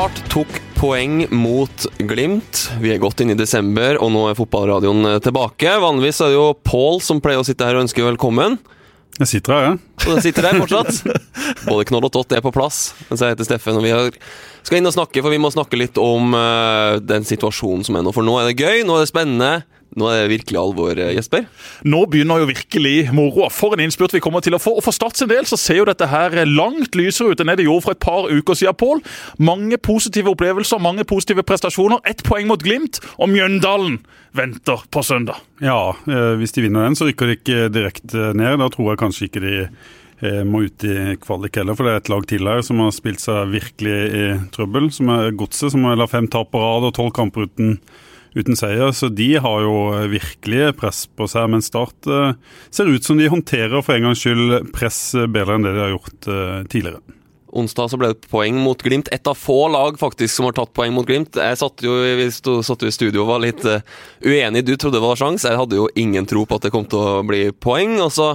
Start tok poeng mot Glimt. Vi er godt inne i desember, og nå er fotballradioen tilbake. Vanligvis er det jo Pål som pleier å sitte her og ønske velkommen. Jeg sitter her, ja. Og den sitter der fortsatt. Både Knoll og Tott er på plass. Mens jeg heter Steffen, og vi skal inn og snakke, for vi må snakke litt om uh, den situasjonen som er nå. For nå er det gøy, nå er det spennende. Nå er det virkelig alvor, eh, Jesper. Nå begynner jo virkelig moroa. For en innspurt vi kommer til å få. Og For Start sin del så ser jo dette her langt lysere ut enn det det gjorde for et par uker siden, Pål. Mange positive opplevelser, mange positive prestasjoner. Ett poeng mot Glimt, og Mjøndalen venter på søndag. Ja, eh, hvis de vinner den, så rykker de ikke direkte ned. Da tror jeg kanskje ikke de eh, må ut i kvalik heller, for det er et lag til her som har spilt seg virkelig i trøbbel. Som er Godset, som har fem tap på rad og tolv kamper uten uten seier. Så de har jo virkelig press på seg. Men Start uh, ser ut som de håndterer for en gangs skyld press bedre enn det de har gjort tidligere. Onsdag så ble det poeng mot Glimt. Et av få lag faktisk som har tatt poeng mot Glimt. Jeg satt jo, vi satt jo i studio og var litt uenig. Du trodde det var sjans. Jeg hadde jo ingen tro på at det kom til å bli poeng. Og så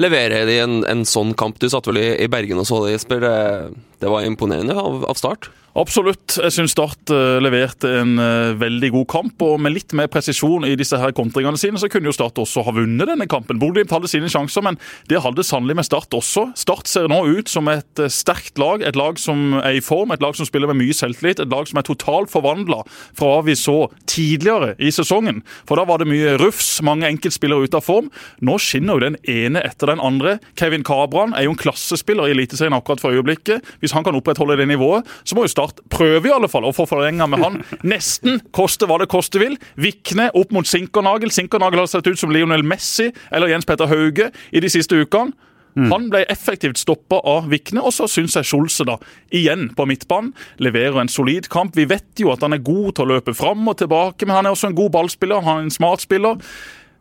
leverer de en, en sånn kamp. Du satt vel i, i Bergen og så det, Jesper. Det, var imponerende av, av start? Absolutt. Jeg syns Start uh, leverte en uh, veldig god kamp. og Med litt mer presisjon i disse her kontringene sine, så kunne jo Start også ha vunnet denne kampen. Bodø-Glimt hadde sine sjanser, men det hadde sannelig med Start også. Start ser nå ut som et uh, sterkt lag, et lag som er i form, et lag som spiller med mye selvtillit. Et lag som er totalt forvandla fra hva vi så tidligere i sesongen. For da var det mye rufs, mange enkeltspillere ute av form. Nå skinner jo den ene etter den andre. Kevin Kabran er jo en klassespiller i Eliteserien akkurat for øyeblikket. Hvis han kan opprettholde det nivået, så må jo Start prøve i alle fall å få forlenga med han. Nesten koste hva det koste vil. Vikne opp mot Sinkernagel. Sinkernagel har sett ut som Lionel Messi eller Jens Petter Hauge i de siste ukene. Mm. Han ble effektivt stoppa av Vikne, og så syns jeg Skjolse da, igjen på midtbanen leverer en solid kamp. Vi vet jo at han er god til å løpe fram og tilbake, men han er også en god ballspiller. Han er en smart spiller.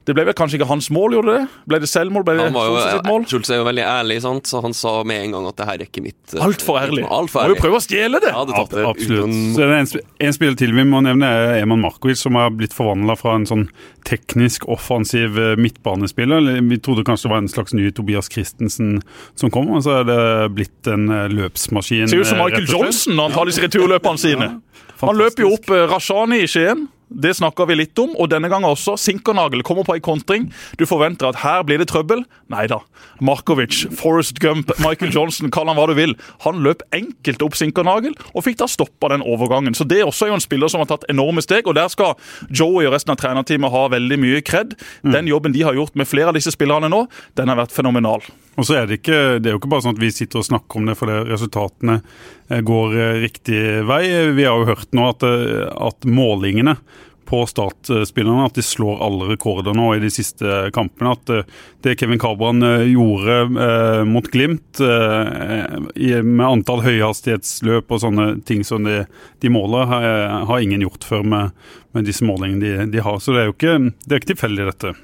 Det ble vel kanskje ikke hans mål, gjorde det? Ble det selvmål? Ble det han var jo, sitt mål? Schultz er jo veldig ærlig, sant? så han sa med en gang at det her er ikke mitt Altfor ærlig. Alt for ærlig. Må jo prøve å stjele det! Ja, det tatt det Uten... Så er en, en spiller til vi må nevne, er Eman Markovic, som har blitt forvandla fra en sånn teknisk offensiv eh, midtbanespiller. Vi trodde kanskje det var en slags ny Tobias Christensen som kom, og så er det blitt en eh, løpsmaskin. Ser ut som Michael Johnson når han tar disse returløpene sine. Ja, han løper jo opp Rashani i Skien. Det snakka vi litt om, og denne gangen også. Sinkernagel kommer på en kontring. Du forventer at her blir det trøbbel. Nei da. Markovic, Forest Gump, Michael Johnson, kall han hva du vil. Han løp enkelt opp Sinkernagel og fikk da stoppa den overgangen. Så Det er også jo en spiller som har tatt enorme steg, og der skal Joey og resten av trenerteamet ha veldig mye kred. Mm. Den jobben de har gjort med flere av disse spillerne nå, den har vært fenomenal. Og så er det, ikke, det er jo ikke bare sånn at vi sitter og snakker om det fordi resultatene eh, går eh, riktig vei. Vi har jo hørt nå at, eh, at målingene på startspillerne at de slår alle rekorder nå i de siste kampene. At det Kevin Cabran gjorde eh, mot Glimt, eh, med antall høyhastighetsløp og sånne ting som de, de måler, har, ingen gjort før med, med disse målingene de, de, har. Så det er jo ikke, det er ikke tilfeldig, dette.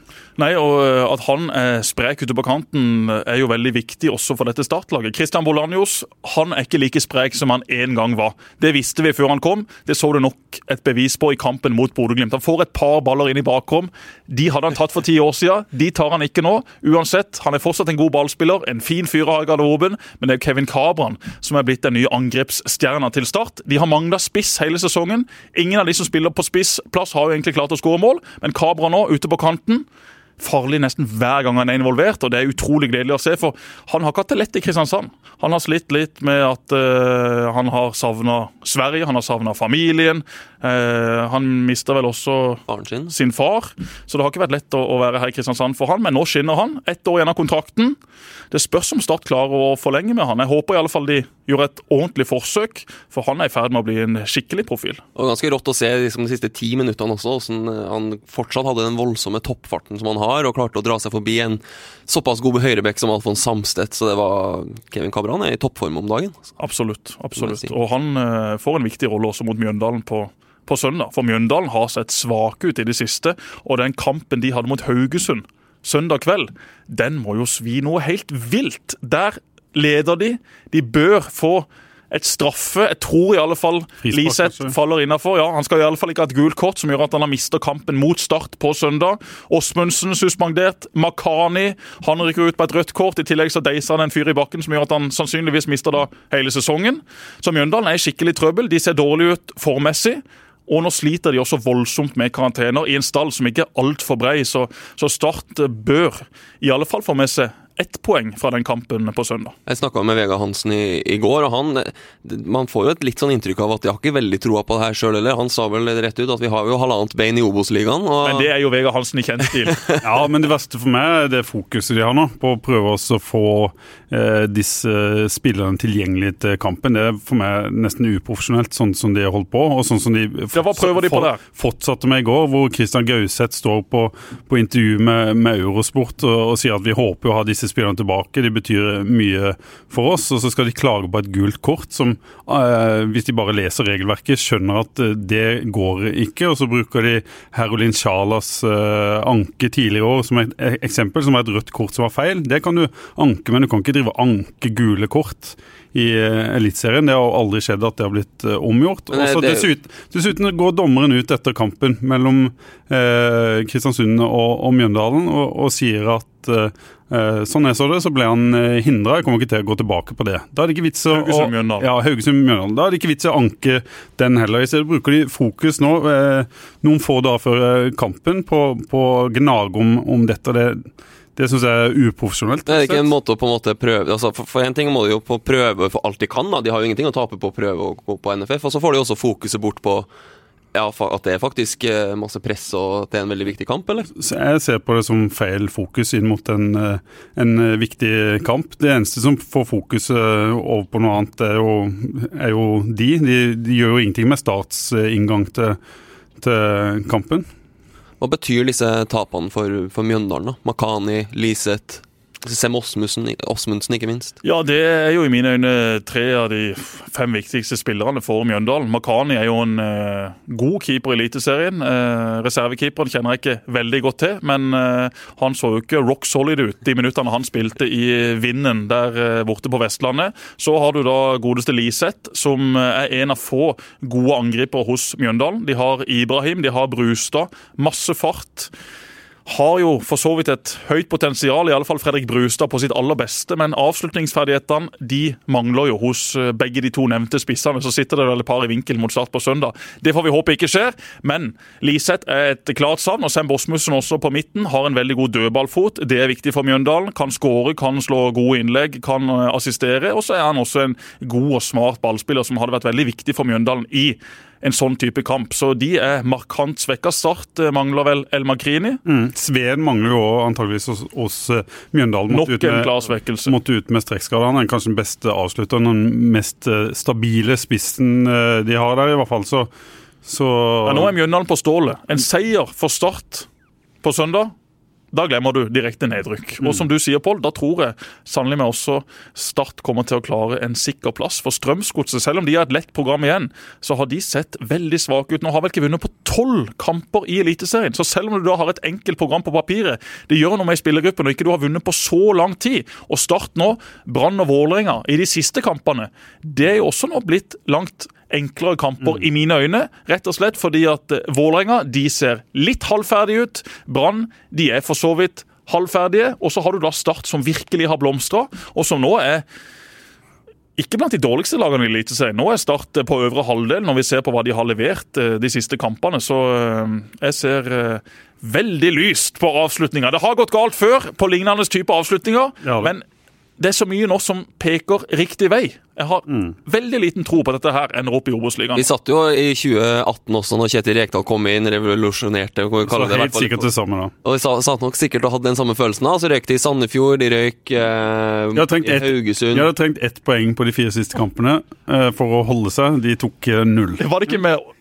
Nei, og eh, At han er sprek ute på kanten eh, er jo veldig viktig også for dette startlaget. Christian Bolanjos han er ikke like sprek som han en gang var. Det visste vi før han kom. Det så du nok et bevis på i kampen mot Bodø-Glimt. Han får et par baller inn i bakrom. De hadde han tatt for ti år siden. De tar han ikke nå. Uansett, han er fortsatt en god ballspiller, en fin fyr av garderoben, men det er Kevin Cabran som er blitt den nye angrepsstjerna til Start. De har mangla spiss hele sesongen. Ingen av de som spiller på spissplass har jo egentlig klart å skåre mål, men Cabran nå ute på kanten farlig nesten hver gang han er involvert, og det er utrolig gledelig å se. For han har ikke hatt det lett i Kristiansand. Han har slitt litt med at uh, han har savna Sverige, han har savna familien. Uh, han mista vel også sin. sin. far, så det har ikke vært lett å, å, være her i Kristiansand for han, men nå skinner han. Ett år igjen av kontrakten. Det spørs om Start klarer å forlenge med han. Jeg håper i alle fall de gjør et ordentlig forsøk, for han er i ferd med å bli en skikkelig profil. Og Ganske rått å se liksom, de siste ti minuttene også, hvordan han fortsatt hadde den voldsomme toppfarten som han har, og klarte å dra seg forbi en såpass god høyrebekk som Alfons Samstedt. Så det var Kevin Cabran er i toppform om dagen. Absolutt. absolutt. Og han uh, får en viktig rolle også mot Mjøndalen på på søndag. For Mjøndalen har sett svake ut i det siste, og den kampen de hadde mot Haugesund søndag kveld, den må jo svi noe helt vilt. Der leder de. De bør få et straffe. Jeg tror i alle fall Liseth faller innafor. Ja, han skal i alle fall ikke ha et gult kort som gjør at han har mista kampen mot Start på søndag. Åsmundsen suspendert. Makani han rykker ut på et rødt kort. I tillegg så deiser han en fyr i bakken som gjør at han sannsynligvis mister da hele sesongen. Så Mjøndalen er i skikkelig trøbbel. De ser dårlig ut formmessig. Og nå sliter de også voldsomt med karantener i en stall som ikke er altfor brei, så, så Start bør i alle fall få med seg ett poeng fra den kampen på søndag. Jeg snakka med Vegard Hansen i, i går, og han Man får jo et litt sånn inntrykk av at de har ikke veldig troa på det her sjøl heller. Han sa vel rett ut at vi har jo halvannet bein i Obos-ligaen. og- Men det er jo Vegard Hansen i kjent stil. Ja, men det verste for meg er det fokuset de har nå, på å prøve å få eh, disse spillerne tilgjengelig til kampen. Det er for meg nesten uprofesjonelt, sånn som de har holdt på. og sånn som de Ja, hva prøver de på der? fortsatte med i går, hvor Christian Gauseth står på, på intervju med, med Eurosport og, og sier at vi håper å ha disse spillerne tilbake, de betyr mye for oss. Og så skal de klage på et gult kort, som eh, hvis de bare leser regelverket, skjønner at eh, det går ikke. Og så bruker de Herolin Sjalas eh, anke tidligere i år som et eksempel, som var et rødt kort som var feil. Det kan du anke, men du kan ikke drive anke gule kort i Eliteserien. Det har aldri skjedd at det har blitt omgjort. Og så det- dessuten, dessuten går dommeren ut etter kampen mellom eh, Kristiansund og, og Mjøndalen og, og sier at eh, eh, sånn jeg så det, så ble han eh, hindra. Jeg kommer ikke til å gå tilbake på det. Da er det ikke vits å Ja, Da er det ikke vits å anke den heller. I stedet bruker de fokus nå, noen få dager før kampen, på, på å gnage om, om dette. Det, det syns jeg er uprofesjonelt. Det er ikke en måte å på en måte prøve altså for, for en ting må de jo på prøve for alt de kan. da De har jo ingenting å tape på å prøve å gå på NFF. Og så får de også fokuset bort på ja, at det er faktisk eh, masse press og at det er en veldig viktig kamp, eller? Jeg ser på det som feil fokus inn mot en, eh, en eh, viktig kamp. Det eneste som får fokuset over på noe annet, er jo, er jo de. de. De gjør jo ingenting med Starts inngang til, til kampen. Hva betyr disse tapene for, for Mjøndalen? da? Makani, Liseth, Sem Osmundsen, ikke minst. Ja, det er jo i mine øyne tre av de fem viktigste spillerne for Mjøndalen. Makani er jo en uh, god keeper i Eliteserien. Uh, reservekeeperen kjenner jeg ikke veldig godt til, men uh, han så jo ikke rock solid ut de minuttene han spilte i vinden der borte på Vestlandet. Så har du da godeste Liseth, som er en av få gode angripere hos Mjøndalen. De har Ibrahim, de har Brustad. Masse fart har jo for så vidt et høyt potensial, i alle fall Fredrik Brustad på sitt aller beste, men avslutningsferdighetene de mangler jo hos eh, begge de to nevnte spissene. Så sitter det vel et par i vinkel mot start på søndag. Det får vi håpe ikke skjer, men Liseth er et klart savn. Og Sem Bosmussen også på midten har en veldig god dødballfot. Det er viktig for Mjøndalen. Kan skåre, kan slå gode innlegg, kan eh, assistere. Og så er han også en god og smart ballspiller som hadde vært veldig viktig for Mjøndalen i en sånn type kamp. Så de er markant svekka. Start eh, mangler vel El Magrini. Mm. Sveen mangler jo antageligvis hos, hos eh, Mjøndalen. Nok en med- klar svekkelse. Måtte ut med strekkskader. Han er kanskje den beste avslutteren, den mest eh, stabile spissen de har der, i hvert fall. Så, så Ja, nå er Mjøndalen på stålet. En seier for Start på søndag. Da glemmer du direkte nedrykk. Og som du sier, Pål, da tror jeg sannelig med også Start kommer til å klare en sikker plass. For Strømsgodset, selv om de har et lett program igjen, så har de sett veldig svake ut. Nå har vel ikke vunnet på tolv kamper i Eliteserien. Så selv om du da har et enkelt program på papiret, det gjør noe med spillergruppen når ikke du har vunnet på så lang tid. Og Start nå, Brann og Vålerenga i de siste kampene, det er jo også nå blitt langt enklere kamper i mine øyne. Rett og slett fordi at eh, Vålerenga de ser litt halvferdige ut. Brann de er for så vidt halvferdige. Og så har du da Start som virkelig har blomstra, og som nå er ikke blant de dårligste lagene i Eliteserien. Nå er Start på øvre halvdel når vi ser på hva de har levert eh, de siste kampene. Så eh, jeg ser eh, veldig lyst på avslutninga. Det har gått galt før på lignende type avslutninger, Ja, men det er så mye nå som peker riktig vei. Jeg har veldig liten tro på at dette her ender opp i Obos-ligaen. Vi satt jo i 2018 også, når Kjetil Rekdal kom inn, revolusjonerte vi så kalle det. helt sikkert det samme, da. Og vi satt nok sikkert og hadde den samme følelsen. da, Så røyk de i Sandefjord, de røyk eh, i Haugesund. Jeg hadde trengt ett poeng på de fire siste kampene eh, for å holde seg. De tok eh, null. Var det ikke med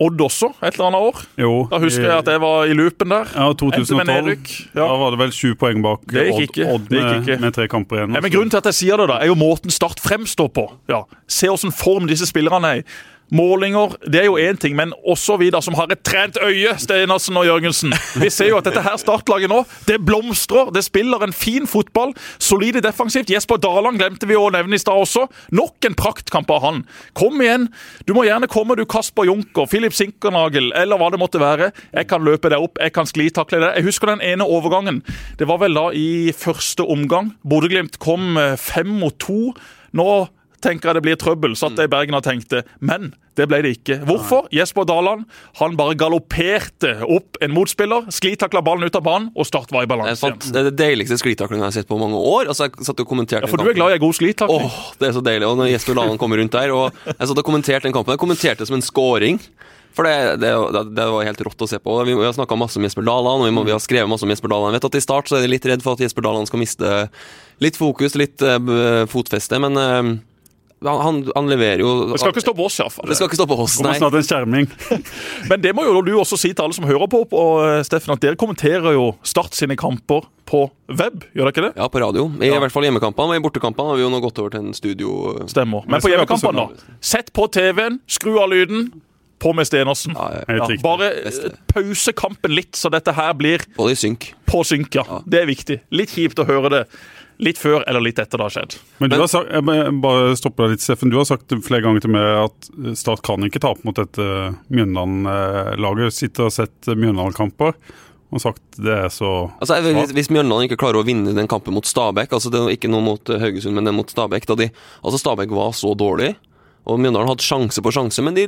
Odd også, et eller annet år? Jo. Da husker jeg at jeg var i loopen der. Ja, 2012. Ja. Da var det vel sju poeng bak Det gikk Odd, ikke. Odd Det gikk med, ikke. med tre kamper igjen. Ja, men Grunnen til at jeg sier det, da, er jo måten Start fremstår på. Ja. Se åssen form disse spillerne er i. Målinger det er jo én ting, men også vi da som har et trent øye, Stenersen og Jørgensen. Vi ser jo at dette her startlaget nå, det blomstrer. Det spiller en fin fotball. Solide defensivt. Jesper Daland glemte vi å nevne i stad også. Nok en praktkamp av han. Kom igjen. Du må gjerne komme, du Kasper Junker, Filip Sinkernagel eller hva det måtte være. Jeg kan løpe deg opp, jeg kan sklitakle deg. Jeg husker den ene overgangen. Det var vel da i første omgang. Bodø-Glimt kom eh, fem mot to. Nå tenker jeg det blir trøbbel, satt jeg i Bergen og tenkte. Men det ble det ikke. Hvorfor? Jesper Daland han bare galopperte opp en motspiller, sklitakla ballen ut av banen, og Start var i balanse. Det er det deiligste sklitaklinga jeg har sett på mange år. Altså, jeg satt og kommenterte ja, For du er glad i god sklitakling? Åh, det er så deilig. Og når Jesper Daland kommer rundt der, og jeg satt og kommenterte den kampen, jeg kommenterte det som en scoring. For det, det, det, var helt rått å se på. Vi, vi har snakka masse om Jesper Daland, og vi, må, vi, har skrevet masse om Jesper Daland. Jeg vet at I start så er de litt redd for at Jesper Daland skal miste litt fokus, litt uh, fotfeste, men uh, han, han, leverer jo Det skal ikke stå på oss, iallfall. Det skal ikke stå på oss, nei. snart en skjerming. Men det må jo du også si til alle som hører på, og eh, Steffen, at dere kommenterer jo Start sine kamper på web, gjør dere ikke det? Ja, på radio. I ja. hvert fall hjemmekampene. Og i bortekampene har vi jo nå gått over til en studio. Stemmer. Men på hjemmekampene, da. Sett på TV-en, skru av lyden. På med Stenersen. Ja, ja. Bare pause kampen litt, så dette her blir Både i synk. På synk, ja. Det er viktig. Litt kjipt å høre det litt før eller litt etter det har skjedd. Men du har sagt, jeg bare stopper deg litt, Steffen. Du har sagt flere ganger til meg at Start kan ikke tape mot dette Mjøndalen-laget. Sitter og sett Mjøndalen-kamper og sagt det er så altså, Hvis, hvis Mjøndalen ikke klarer å vinne den kampen mot Stabæk, altså det er ikke noe mot Haugesund, men det er mot Stabæk da de, altså Stabæk var så dårlig og Mjøndalen hadde sjanse på sjanse, men de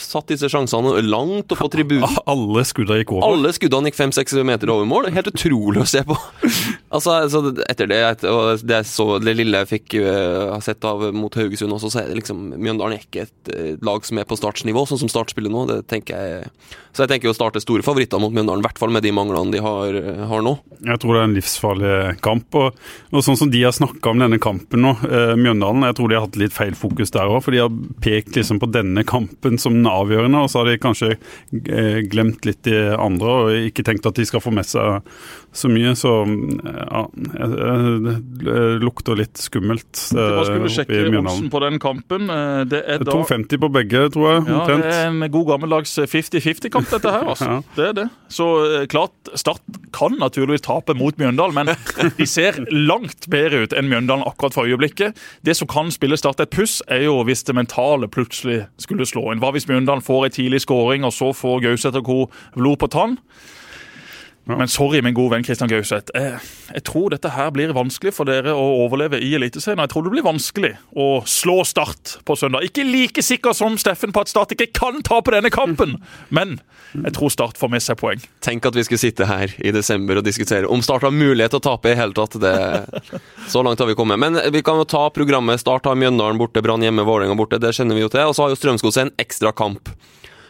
satt disse sjansene langt opp på tribunen. Alle skuddene gikk over? Alle skuddene gikk fem-seks meter over mål. Helt utrolig å se på. altså, altså, etter det, og det, så, det lille jeg fikk uh, sett av mot Haugesund også, så er det liksom Mjøndalen er ikke et uh, lag som er på startsnivå, sånn som Start spiller nå. Det tenker jeg Så jeg tenker å Start er store favoritter mot Mjøndalen, i hvert fall med de manglene de har, har, nå. Jeg tror det er en livsfarlig kamp. Og, og sånn som de har snakka om denne kampen nå, uh, Mjøndalen, jeg tror de har hatt litt feil fokus der òg. Pekt liksom på denne kampen som den avgjørende, og så har de kanskje eh, glemt litt de andre og ikke tenkt at de skal få med seg så mye. Så ja, det lukter litt skummelt. Hva skulle skulle sjekke oddsen på den kampen. Eh, det er da 2,50 på begge, tror jeg. Ja, omtrent. det er en god gammeldags 50-50-kamp, dette her. altså. ja. Det er det. Så eh, klart, Start kan naturligvis tape mot Mjøndalen, men de ser langt bedre ut enn Mjøndalen akkurat for øyeblikket. Det som kan spille Start et puss, er jo hvis det mentale plutselig skulle slå inn. Hva hvis Mjøndalen får en tidlig skåring, og så får Gauseth og co. blod på tann? Ja. Men sorry, min gode venn Kristian Gauseth. Jeg, jeg, tror dette her blir vanskelig for dere å overleve i Eliteserien. Jeg tror det blir vanskelig å slå Start på søndag. Ikke like sikker som Steffen på at Start ikke kan ta på denne kampen, men jeg tror Start får med seg poeng. Tenk at vi skulle sitte her i desember og diskutere om Start har mulighet til å tape i hele tatt. Det, så langt har vi kommet. Men vi kan jo ta programmet. Start har Mjøndalen borte, Brann hjemme, Vålerenga borte. Det kjenner vi jo til. Og så har jo Strømsgodset en ekstra kamp.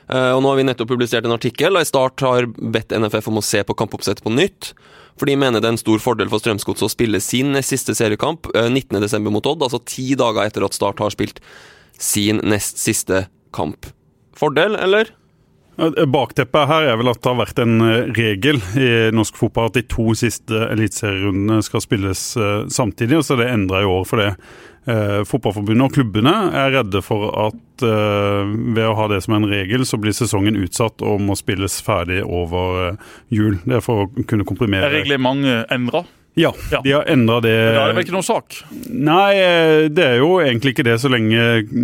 Eh, og nå har vi nettopp publisert en artikkel, og i Start har bedt NFF om å se på kampoppsettet på nytt. For de mener det er en stor fordel for Strømsgodset å spille sin siste seriekamp 19.12. Eh, mot Odd, altså ti dager etter at Start har spilt sin nest siste kamp. Fordel, eller? Bakteppet her er vel at det har vært en eh, regel i norsk fotball at de to siste eliteserierundene skal spilles samtidig, og så er det endra i år for det. Eh, Fotballforbundet og klubbene er redde for at eh, ved å ha det som en regel, så blir sesongen utsatt og må spilles ferdig over eh, jul. Det er for å kunne komprimere Er reglementet endra? Ja, ja, de har endra det Men Da er det vel ikke noen sak? Nei, eh, det er jo egentlig ikke det, så lenge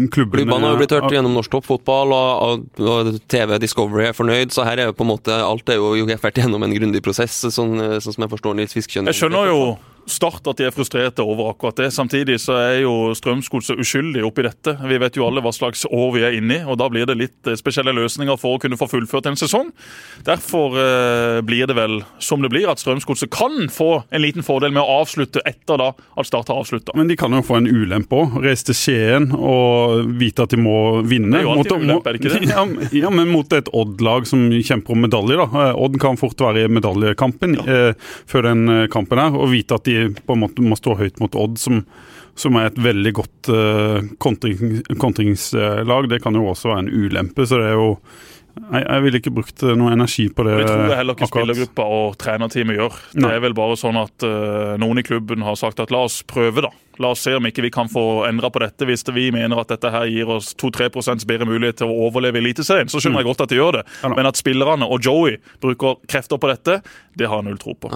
klubbene Klubbene har jo blitt hørt gjennom norsk toppfotball, og, og, TV Discovery er fornøyd, så her er jo på en måte alt er jo vært gjennom en grundig prosess, sånn, sånn som jeg forstår Nils Fiskekjønn. Jeg skjønner jo Start at de er frustrerte over akkurat det. Samtidig så er jo Strømsgodset uskyldig oppi dette. Vi vet jo alle hva slags år vi er inne i, og da blir det litt eh, spesielle løsninger for å kunne få fullført en sesong. Derfor eh, blir det vel som det blir, at Strømsgodset kan få en liten fordel med å avslutte etter da at Start har avslutta. Men de kan jo få en ulempe òg. Reise til Skien og vite at de må vinne. Det er jo alltid en ulempe, er det ikke det? Ja, ja men mot et Odd-lag som kjemper om medalje, da. Eh, Odd kan fort være i medaljekampen ja. eh, før den eh, kampen her, og vite at de på en måte må stå høyt mot Odd, som, som er et veldig godt uh, kontring, kontringslag. Det kan jo også være en ulempe. så det er jo Jeg, jeg ville ikke brukt eh, noe energi på det. Vi tror det heller ikke akkurat. spillergruppa og trenerteamet gjør. Det Nei. er vel bare sånn at uh, noen i klubben har sagt at la oss prøve, da. La oss se om ikke vi kan få endra på dette. Hvis det vi mener at dette her gir oss 2-3% bedre mulighet til å overleve Eliteserien, så skjønner jeg godt at de gjør det. Ja. Men at spillerne og Joey bruker krefter på dette, det har jeg null tro på.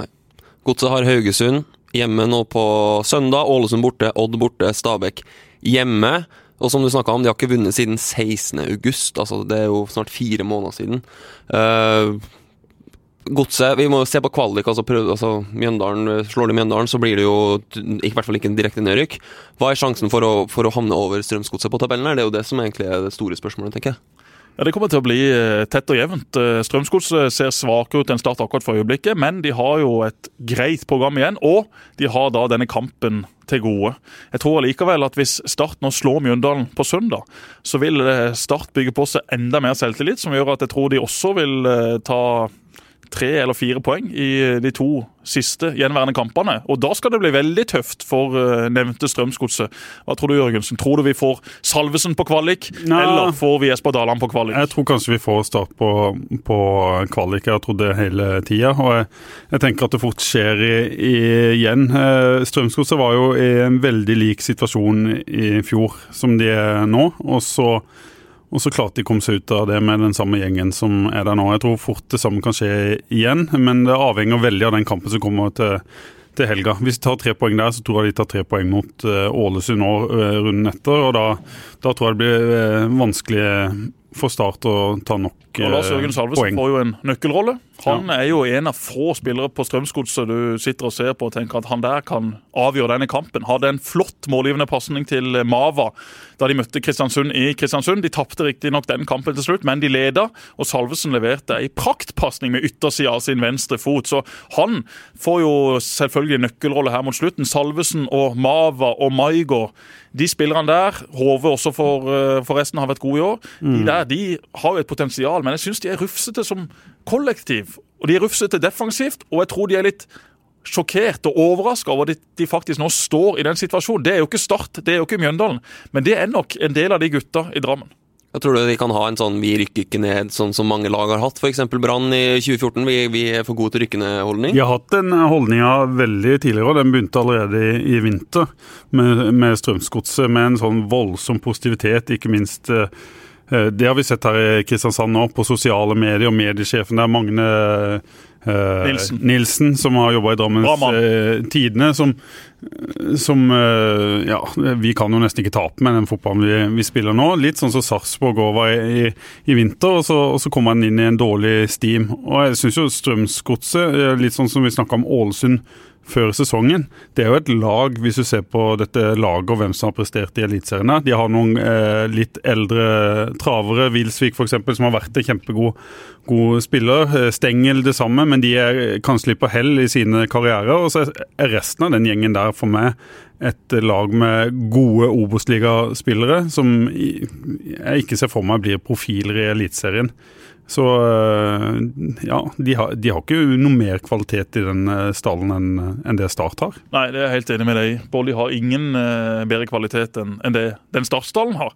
Godset har Haugesund hjemme nå på søndag. Ålesund borte, Odd borte, Stabæk hjemme. Og som du snakket om, de har ikke vunnet siden 16. august. Altså, det er jo snart fire måneder siden. Uh, Godset Vi må se på kvalik. altså, prøv, altså Mjøndalen, Slår de Mjøndalen, så blir det jo i hvert fall ikke en direkte nedrykk. Hva er sjansen for å, for å havne over Strømsgodset på tabellen? Det er jo det som egentlig er det store spørsmålet, tenker jeg. Ja, Det kommer til å bli eh, tett og jevnt. Eh, Strømsgodset ser svakere ut enn Start akkurat for øyeblikket, men de har jo et greit program igjen, og de har da denne kampen til gode. Jeg tror allikevel at hvis Start nå slår Mjøndalen på søndag, så vil eh, Start bygge på seg enda mer selvtillit, som gjør at jeg tror de også vil eh, ta tre eller fire poeng i de to siste gjenværende kampene. Og da skal det bli veldig tøft for eh, nevnte Strømsgodset. Hva tror du, Jørgensen? Tror du vi får Salvesen på kvalik, Nei. eller får vi Esper Daland på kvalik? Jeg tror kanskje vi får start på, på kvalik. Jeg har trodd det hele tida. Og jeg, jeg tenker at det fort skjer i, i, igjen. Eh, Strømsgodset var jo i en veldig lik situasjon i fjor som de er nå. Og så, og så klarte de å komme seg ut av det med den samme gjengen som er der nå. Jeg tror fort det samme kan skje igjen, men det avhenger veldig av den kampen som kommer til til helga. Hvis de tar tre poeng der, så tror jeg de tar tre poeng mot eh, Ålesund nå eh, runden etter. og Da, da tror jeg det blir eh, vanskelig for Start å ta nok Og Lars Jørgen Salvesen poeng. får jo en nøkkelrolle. Han er jo en av få spillere på Strømsgodset du sitter og ser på og tenker at han der kan avgjøre denne kampen. Hadde en flott målgivende pasning til Mava da de møtte Kristiansund i Kristiansund. De tapte riktignok den kampen til slutt, men de leda, og Salvesen leverte ei praktpasning med yttersida av sin venstre fot. Så han får jo selvfølgelig nøkkelrolle her mot slutten. Salvesen og Mava og Maigård de spillerne der, Hove også for, eh, forresten har vært gode i år, Mm. de der de har jo et potensial, men jeg syns de er rufsete som kollektiv. Og de er rufsete defensivt, og jeg tror de er litt sjokkert og overraska over at de, faktisk nå står i den situasjonen. Det er jo ikke Start, det er jo ikke Mjøndalen, men det er nok en del av de gutta i Drammen. Jeg tror du de kan ha en sånn 'vi rykker ikke ned', sånn som mange lag har hatt? F.eks. Brann i 2014. Vi, vi er for gode til å rykke ned-holdning. Vi har hatt den holdninga veldig tidligere, og den begynte allerede i, i vinter med, med Strømsgodset, med en sånn voldsom positivitet, ikke minst eh, det har vi sett her i Kristiansand nå, på sosiale medier, og mediesjefen der, Magne eh, Nilsen. Nilsen, som har jobba i Drammens eh, Tidende, som, som eh, Ja, vi kan jo nesten ikke tape med den fotballen vi, vi spiller nå. Litt sånn som Sarpsborg òg var i, i, i vinter, og så, og så kommer han inn i en dårlig steam. Og jeg syns jo Strømsgodset, eh, litt sånn som vi snakka om Ålesund før sesongen. Det er jo et lag, hvis du ser på dette laget og hvem som har prestert i Eliteserien. De har noen eh, litt eldre travere, Wilsvik f.eks., som har vært en kjempegod god spiller. Eh, Stengel det samme, men de er kanskje litt på hell i sine karrierer. Og så er resten av den gjengen der for meg et lag med gode Obos-ligaspillere som jeg ikke ser for meg blir profiler i Eliteserien. Så øh, ja, de har, de har ikke noe mer kvalitet i den øh, stallen enn en det Start har. Nei, det er jeg helt enig med deg i. Bolly har ingen eh, bedre kvalitet enn en det den startstallen har.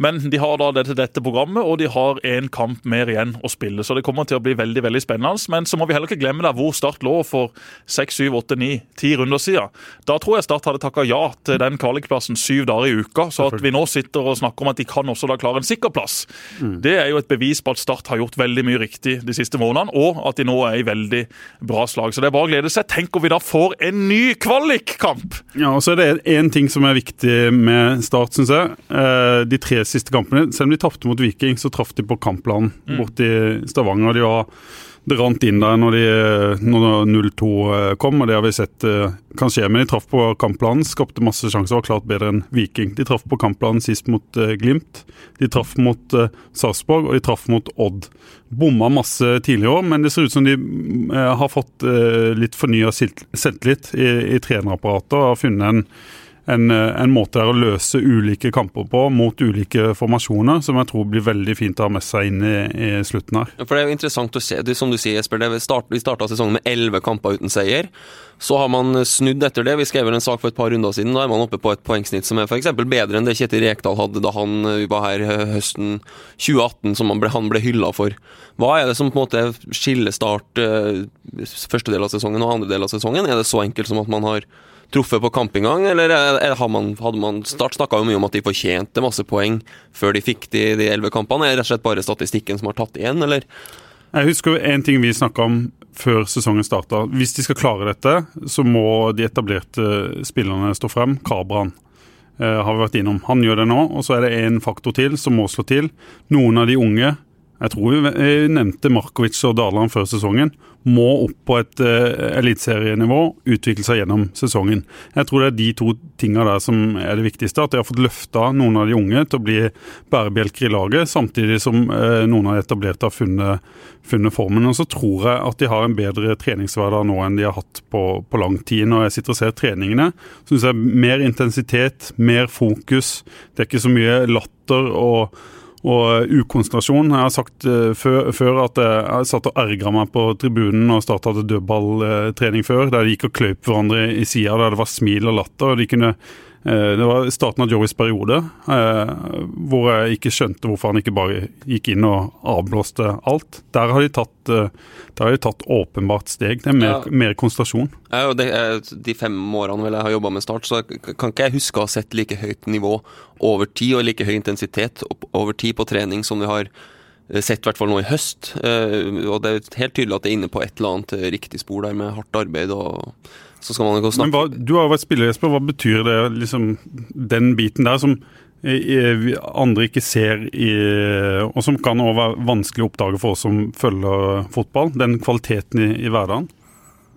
Men de har da dette, dette programmet, og de har én kamp mer igjen å spille. Så det kommer til å bli veldig veldig spennende. Men så må vi heller ikke glemme der hvor Start lå for seks, syv, åtte, ni, ti runder siden. Da tror jeg Start hadde takka ja til den kvalikplassen syv dager i uka. Så at vi nå sitter og snakker om at de kan også da klare en sikker plass, det er jo et bevis på at Start har gjort veldig mye riktig de siste månedene, og at de nå er i veldig bra slag. Så det er bare å glede seg. Tenk om vi da får en ny kvalikkamp! Ja, og så er det én ting som er viktig med Start, syns jeg. Eh, De tre siste kampene, selv om de tapte mot Viking, så traff de på kampplanen mm. borti Stavanger. De var det rant inn der når, de- når 0-2 kom, og det har vi sett eh, kan skje. Men de traff på kampplanen, skapte masse sjanser og var klart bedre enn Viking. De traff på kampplanen sist mot eh, Glimt. De traff mot Sarpsborg, og de traff mot Odd. Bomma masse tidligere år, men det ser ut som de eh, har fått eh, litt fornya selvtillit i, i trenerapparatet og har funnet en en, en, måte å løse ulike kamper på mot ulike formasjoner, som jeg tror blir veldig fint å ha med seg inn i, i slutten her. For Det er jo interessant å se. Det, som du sier, Jesper, det start, vi starta sesongen med elleve kamper uten seier. Så har man snudd etter det. Vi skrev vel en sak for et par runder siden. Da er man oppe på et poengsnitt som er f.eks. bedre enn det Kjetil Rekdal hadde da han var her høsten 2018, som han ble, han ble hylla for. Hva er det som på en måte skiller start eh, første del av sesongen og andre del av sesongen? Er det så enkelt som at man har truffet på campinggang, eller hadde man, hadde man Start snakka mye om at de fortjente masse poeng før de fikk de elleve kampene. Er det rett og slett bare statistikken som har tatt igjen, eller? Jeg husker en ting vi snakka om før sesongen starta. Hvis de skal klare dette, så må de etablerte spillerne stå frem. Kabran eh, har vi vært innom. Han gjør det nå, og så er det en faktor til som må slå til. Noen av de unge jeg tror vi nevnte Markovic og Daland før sesongen. Må opp på et uh, eliteserienivå, utvikle seg gjennom sesongen. Jeg tror det er de to tinga der som er det viktigste. At de har fått løfta noen av de unge til å bli bærebjelker i laget, samtidig som uh, noen av de etablerte har funnet, funnet, formen. Og så tror jeg at de har en bedre treningshverdag nå enn de har hatt på, på lang tid. Når jeg sitter og ser treningene, syns jeg mer intensitet, mer fokus. Det er ikke så mye latter og og ukonsentrasjon. Jeg har sagt uh, før, før, at jeg satt og ergra meg på tribunen og starta dødballtrening før, der de gikk og kløyp hverandre i sida, der det var smil og latter. og de kunne Eh, det var starten av Joeys periode, eh, hvor jeg ikke skjønte hvorfor han ikke bare gikk inn og avblåste alt. Der har de tatt, eh, har de tatt åpenbart steg. Det er mer, ja. mer konsentrasjon. Ja, de fem årene jeg har jobba med Start, så kan ikke jeg huske å ha sett like høyt nivå over tid og like høy intensitet over tid på trening som vi har sett i hvert fall nå i høst. Og det er helt tydelig at det er inne på et eller annet riktig spor der med hardt arbeid og så skal man ikke snakke. Men hva, Du har jo vært spiller, Jesper. Hva betyr det, liksom, den biten der som andre ikke ser, i, og som kan også være vanskelig å oppdage for oss som følger fotball? Den kvaliteten i, i hverdagen?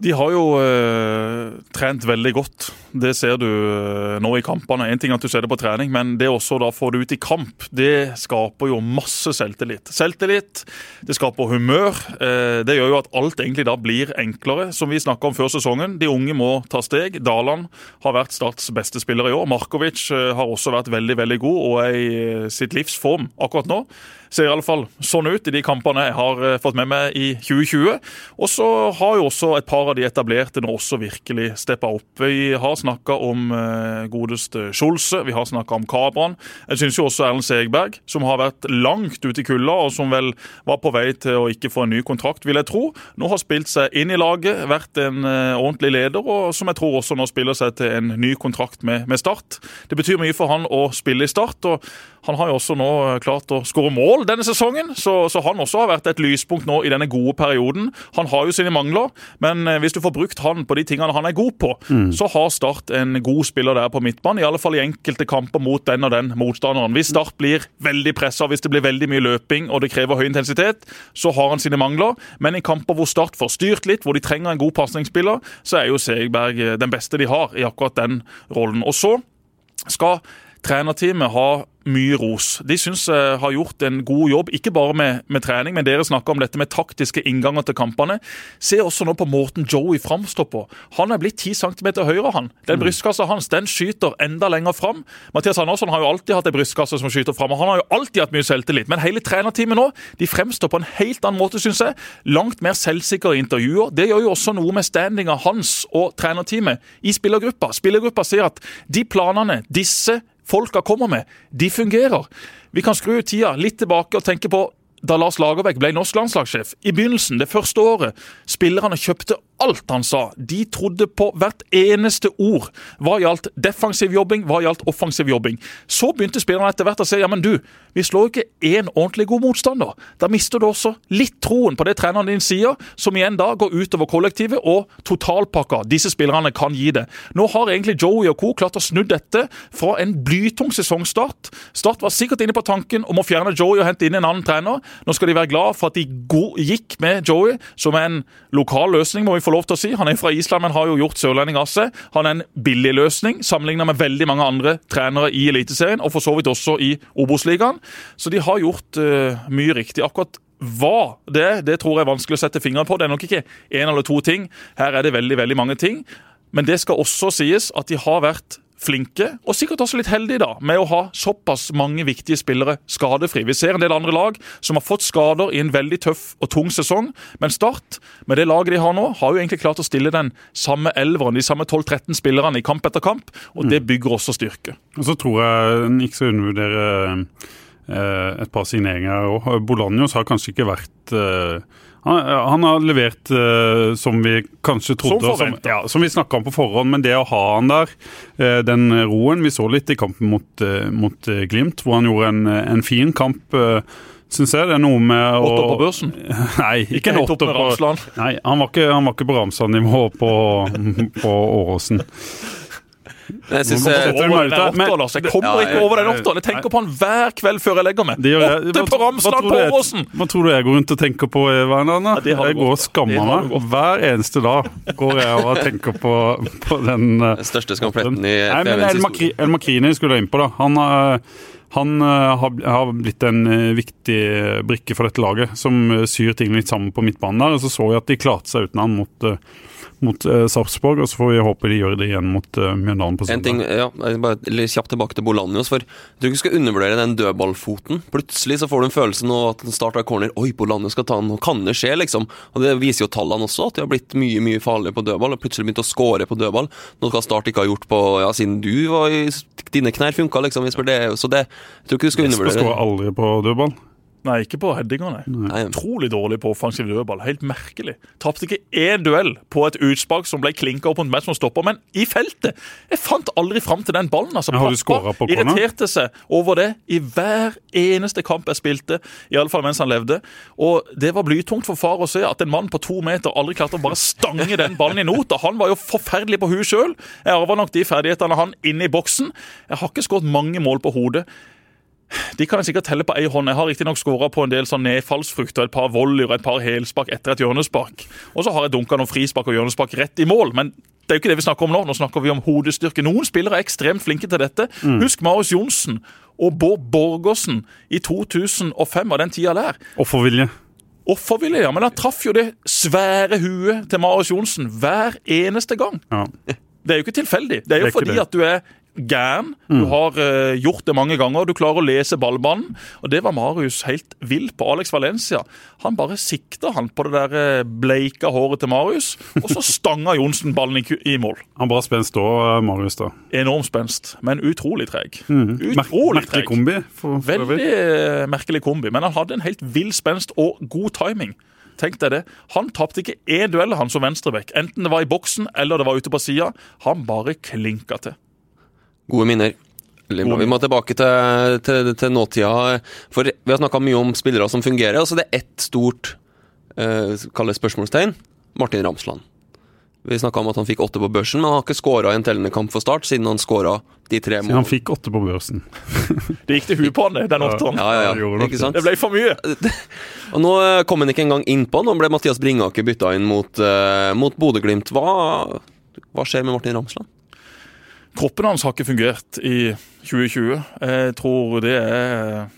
De har jo eh, trent veldig godt. Det ser du eh, nå i kampene. En ting er at du ser det på trening, men det også da får du ut i kamp, det skaper jo masse selvtillit. Selvtillit, det skaper humør. Eh, det gjør jo at alt egentlig da blir enklere. Som vi snakka om før sesongen, de unge må ta steg. Daland har vært Starts beste spiller i år. Markovic eh, har også vært veldig, veldig god og er i eh, sitt livs form akkurat nå ser i alle fall sånn ut i de kampene jeg har eh, fått med meg i 2020. Og så har jo også et par av de etablerte nå også virkelig steppa opp. Vi har snakka om eh, godeste Skjolse, vi har snakka om Kabran. Jeg syns jo også Erlend Segberg, som har vært langt ute i kulda, og som vel var på vei til å ikke få en ny kontrakt, vil jeg tro, nå har spilt seg inn i laget, vært en eh, ordentlig leder, og som jeg tror også nå spiller seg til en ny kontrakt med, med Start. Det betyr mye for han å spille i Start. og han har jo også nå klart å skåre mål denne sesongen, så, så, han også har vært et lyspunkt nå i denne gode perioden. Han har jo sine mangler, men eh, hvis du får brukt han på de tingene han er god på, mm. så har Start en god spiller der på midtbanen, i alle fall i enkelte kamper mot den og den motstanderen. Hvis Start blir veldig pressa, hvis det blir veldig mye løping og det krever høy intensitet, så har han sine mangler, men i kamper hvor Start får styrt litt, hvor de trenger en god pasningsspiller, så er jo Segberg eh, den beste de har i akkurat den rollen. Og så skal trenerteamet ha mye ros. De syns jeg har gjort en god jobb, ikke bare med, med trening, men dere snakker om dette med taktiske innganger til kampene. Se også nå på måten Joey framstår på. Han er blitt 10 cm høyere, han. Den mm. brystkassa hans den skyter enda lenger fram. Mathias Andersson har jo alltid hatt ei brystkasse som skyter fram, og han har jo alltid hatt mye selvtillit. Men hele trenerteamet nå de fremstår på en helt annen måte, syns jeg. Langt mer selvsikre intervjuer. Det gjør jo også noe med standinga hans og trenerteamet i spillergruppa. Spillergruppa sier at de planene disse folka kommer med, de fungerer. Vi kan skru tida litt tilbake og tenke på da Lars Lagerbäck ble norsk landslagssjef. I begynnelsen, det første året, spillerne kjøpte alt han sa. De trodde på hvert eneste ord hva gjaldt defensiv jobbing, hva gjaldt offensiv jobbing. Så begynte spillerne etter hvert å si ja, men du, vi slår ikke én ordentlig god motstander. Da mister du også litt troen på det treneren din sier, som igjen da går utover kollektivet og totalpakka disse spillerne kan gi det. Nå har egentlig Joey og co. klart å snu dette fra en blytung sesongstart. Start var sikkert inne på tanken om å fjerne Joey og hente inn en annen trener. Nå skal de være glad for at de gikk med Joey, som er en lokal løsning, må vi få lov til å si. Han er fra Island, men har jo gjort Sørlending Asse. Han er en billig løsning sammenlignet med veldig mange andre trenere i Eliteserien, og for så vidt også i Obos-ligaen. Så de har gjort uh, mye riktig. Akkurat hva det er, det tror jeg er vanskelig å sette fingeren på. Det er nok ikke én eller to ting. Her er det veldig, veldig mange ting. Men det skal også sies at de har vært flinke, og sikkert også litt heldige da, med å ha såpass mange viktige spillere skadefri. Vi ser en del andre lag som har fått skader i en veldig tøff og tung sesong. Men Start, med det laget de har nå, har jo egentlig klart å stille den samme elveren, de samme 12-13 spillerne i kamp etter kamp. Og det bygger også styrke. Og så tror jeg en ikke skal undervurdere eh, et par signeringer òg. Bolanjos har kanskje ikke vært eh, han, han, har levert uh, som vi kanskje trodde, som, som, ja, som vi snakka om på forhånd. Men det å ha han der, uh, den roen Vi så litt i kampen mot, uh, mot Glimt, hvor han gjorde en, en fin kamp. Syns jeg det er noe med Åtter på børsen? Nei, ikke en åtter på Nei, han var ikke, han var ikke på Ramsland-nivå på, på Åråsen. Jeg, synes, jeg, over den åtta, jeg kommer ikke over den åtta. Jeg tenker på han hver kveld før jeg legger meg. Åtte på Ramsland på Åråsen! Hva tror du jeg går rundt og tenker på, Werner? Jeg går og skammer meg. Hver eneste dag går jeg og tenker på, på den uh, Den største skampletten i FVNs historie. El Makrini skulle jeg inn på, da. Han uh, han har, har, blitt en viktig brikke for dette laget, som syr ting litt sammen på midtbanen der. Og så så vi at de klarte seg uten han mot mot eh, Sarpsborg, og så får vi håpe de gjør det igjen mot eh, Mjøndalen på søndag. En ting, ja, bare kjapt tilbake til Bolanjos, for jeg tror ikke du skal undervurdere den dødballfoten. Plutselig så får du en følelse nå at den starter corner. Oi, Bolanjos skal ta den, nå kan det skje, liksom. Og Det viser jo tallene også, at de har blitt mye mye farligere på dødball. og Plutselig begynt å score på dødball. Noe Start ikke ha gjort på ja, siden du var i Dine knær funka, liksom. Det, så det, jeg tror ikke du skal undervurdere. Jesper skårer aldri på dødball. Nei, ikke på headinger, nei. nei. Utrolig dårlig på offensiv dødball. Helt merkelig. Tapte ikke én duell på et utspark som ble klinka opp mot meg som stopper, men i feltet! Jeg fant aldri fram til den ballen. altså. Pappa irriterte seg over det i hver eneste kamp jeg spilte, iallfall mens han levde. Og det var blytungt for far å se at en mann på to meter aldri klarte å bare stange den ballen i nota. Han var jo forferdelig på huet sjøl. Jeg arva nok de ferdighetene han inne i boksen. Jeg har ikke skåret mange mål på hodet. De kan jeg sikkert telle på ei hånd. Jeg har riktignok skåra på en del sånn nedfallsfrukt og et par volleyer og et par helspark etter et hjørnespark. Og så har jeg dunka noen frispark og hjørnespark rett i mål. men det er jo ikke det vi snakker om nå. Nå snakker vi om hodestyrke. Noen spillere er ekstremt flinke til dette. Mm. Husk Marius Johnsen og Bård Borgersen i 2005 av den tida der. Offervilje. Offervilje, ja. Men han traff jo det svære huet til Marius Johnsen hver eneste gang. Ja. Det er jo ikke tilfeldig. Det er jo det er fordi det. at du er gæren. Du har uh, gjort det mange ganger. Du klarer å lese ballbanen. Og det var Marius helt vill på. Alex Valencia han bare sikta han på det der uh, bleika håret til Marius, og så stanga Johnsen ballen i, i mål. Han var spenst da, eh, Marius? da. Enormt spenst, men utrolig treg. Mm. Utrolig merkelig kombi. For, for Veldig uh, merkelig kombi, men han hadde en helt vill spenst og god timing. Tenk deg det. Han tapte ikke én duell han som venstreback, enten det var i boksen eller det var ute på sida. Han bare klinka til. Gode minner. Vi må tilbake til, til, til nåtida. For vi har snakka mye om spillere som fungerer. Altså det er ett stort eh, spørsmålstegn. Martin Ramsland. Vi snakka om at han fikk åtte på børsen, men han har ikke skåra i en tellende kamp for Start siden han skåra de tre målene. Siden han fikk åtte på børsen. det gikk til huet på han, den åtteren. Ja, ja, ja. Ikke sant? Det ble for mye. og Nå kom han ikke engang innpå. Nå ble Mathias Bringaker bytta inn mot, uh, mot Bodø-Glimt. Hva, hva skjer med Martin Ramsland? Kroppen hans har ikke fungert i 2020. Jeg tror det er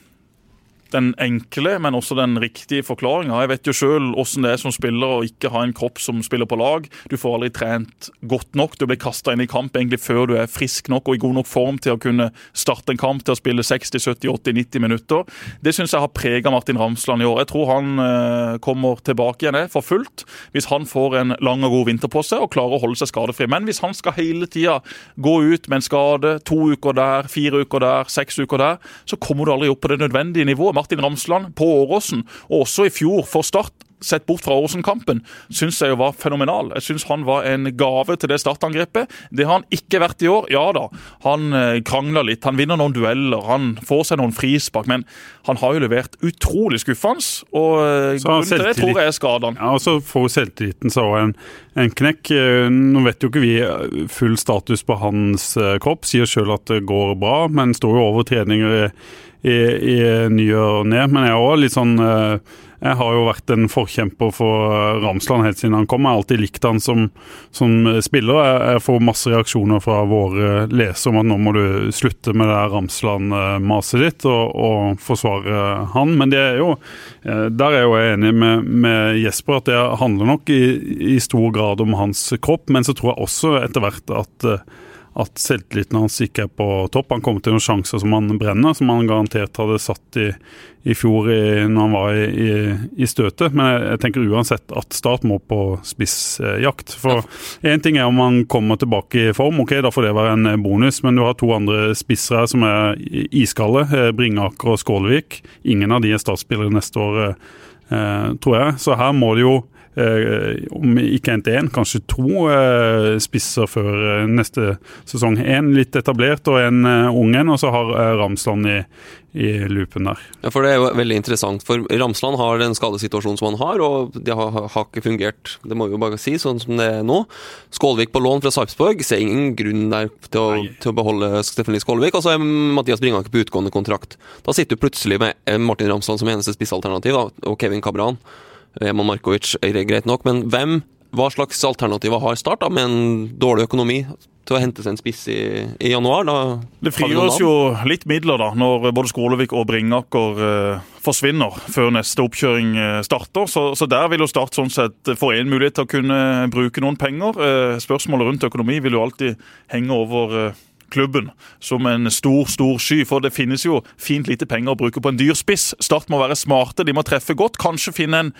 den enkle, men også den riktige forklaringa. Jeg vet jo sjøl åssen det er som spiller å ikke ha en kropp som spiller på lag. Du får aldri trent godt nok. Du blir kasta inn i kamp egentlig før du er frisk nok og i god nok form til å kunne starte en kamp til å spille 60, 70, 80, 90 minutter. Det syns jeg har prega Martin Ramsland i år. Jeg tror han eh, kommer tilbake igjen for fullt hvis han får en lang og god vinter på seg og klarer å holde seg skadefri. Men hvis han skal hele tida gå ut med en skade, to uker der, fire uker der, seks uker der, så kommer du aldri opp på det nødvendige nivået. Martin Ramsland på Åråsen, og også i fjor for Start, sett bort fra Åråsen-kampen, syns jeg jo var fenomenal. Jeg syns han var en gave til det startangrepet. Det har han ikke vært i år. Ja da, han eh, krangler litt, han vinner noen dueller, han får seg noen frispark, men han har jo levert utrolig skuffende. Og eh, grunnen til det tror jeg er skadene. Ja, og så får selvtilliten seg òg en, en, knekk. Eh, nå vet jo ikke vi full status på hans kropp, sier sjøl at det går bra, men står jo over treninger i, i ny og ne. Men jeg er òg litt sånn eh, Jeg har jo vært en forkjemper for Ramsland helt siden han kom. Jeg har alltid likt han som, som spiller. Jeg, får masse reaksjoner fra våre lesere om at nå må du slutte med det Ramsland-maset ditt og, og, forsvare han. Men er jo eh, der er jeg enig med, med Jesper at det handler nok i, i, stor grad om hans kropp. Men så tror jeg også etter hvert at at selvtilliten hans ikke er på topp. Han kommer til noen sjanser som han brenner, som han garantert hadde satt i, i fjor i, når han var i, i, støtet. Men jeg, jeg, tenker uansett at Start må på spissjakt. For én ting er om han kommer tilbake i form, ok, da får det være en bonus. Men du har to andre spissere her som er iskalde, eh, Bringaker og Skålevik. Ingen av de er startspillere neste år, eh, tror jeg. Så her må det jo Eh, om ikke endte én, kanskje to eh, spisser før eh, neste sesong. En litt etablert og en ung en, og så har Ramsland i, i loopen der. Ja, for Det er jo veldig interessant, for Ramsland har den skadesituasjonen som han har, og det har, har, ikke fungert, det må vi jo bare si, sånn som det er nå. Skålvik på lån fra Sarpsborg, ser ingen grunn der til å, til å beholde Steffen Lie Skålvik. Og så er Mathias Bringaker på utgående kontrakt. Da sitter du plutselig med Martin Ramsland som eneste spissalternativ, og Kevin Cabran. Eman Markovic er greit nok, men hvem, hva slags alternativer har Start da, med en dårlig økonomi til å hente seg en spiss i, i januar? Da det frigjøres jo litt midler da, når både Skålevik og Bringaker eh, forsvinner før neste oppkjøring eh, starter. Så, så, der vil jo Start sånn sett få en mulighet til å kunne bruke noen penger. Eh, spørsmålet rundt økonomi vil jo alltid henge over eh, klubben som en stor stor sky. For det finnes jo fint lite penger å bruke på en dyr spiss. Start må være smarte, de må treffe godt. Kanskje finne en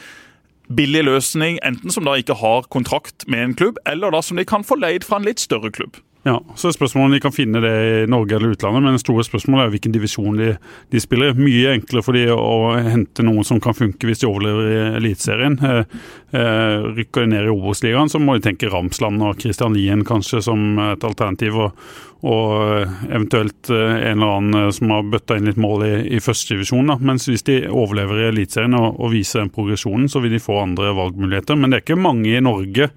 billig løsning, enten som da ikke har kontrakt med en klubb, eller da som de kan få leid fra en litt større klubb. Ja, så er spørsmålet om de kan finne det i Norge eller utlandet, men det store spørsmålet er hvilken divisjon de, de spiller. Mye enklere for de å hente noen som kan funke hvis de overlever i Eliteserien. Eh, eh, rykker de ned i Obos-ligaen, så må de tenke Ramsland og Christian Lien kanskje som et alternativ. Og, og eventuelt eh, en eller annen eh, som har bøtta inn litt mål i, i førstedivisjon. Mens hvis de overlever i Eliteserien og, og viser den progresjonen, så vil de få andre valgmuligheter. Men det er ikke mange i Norge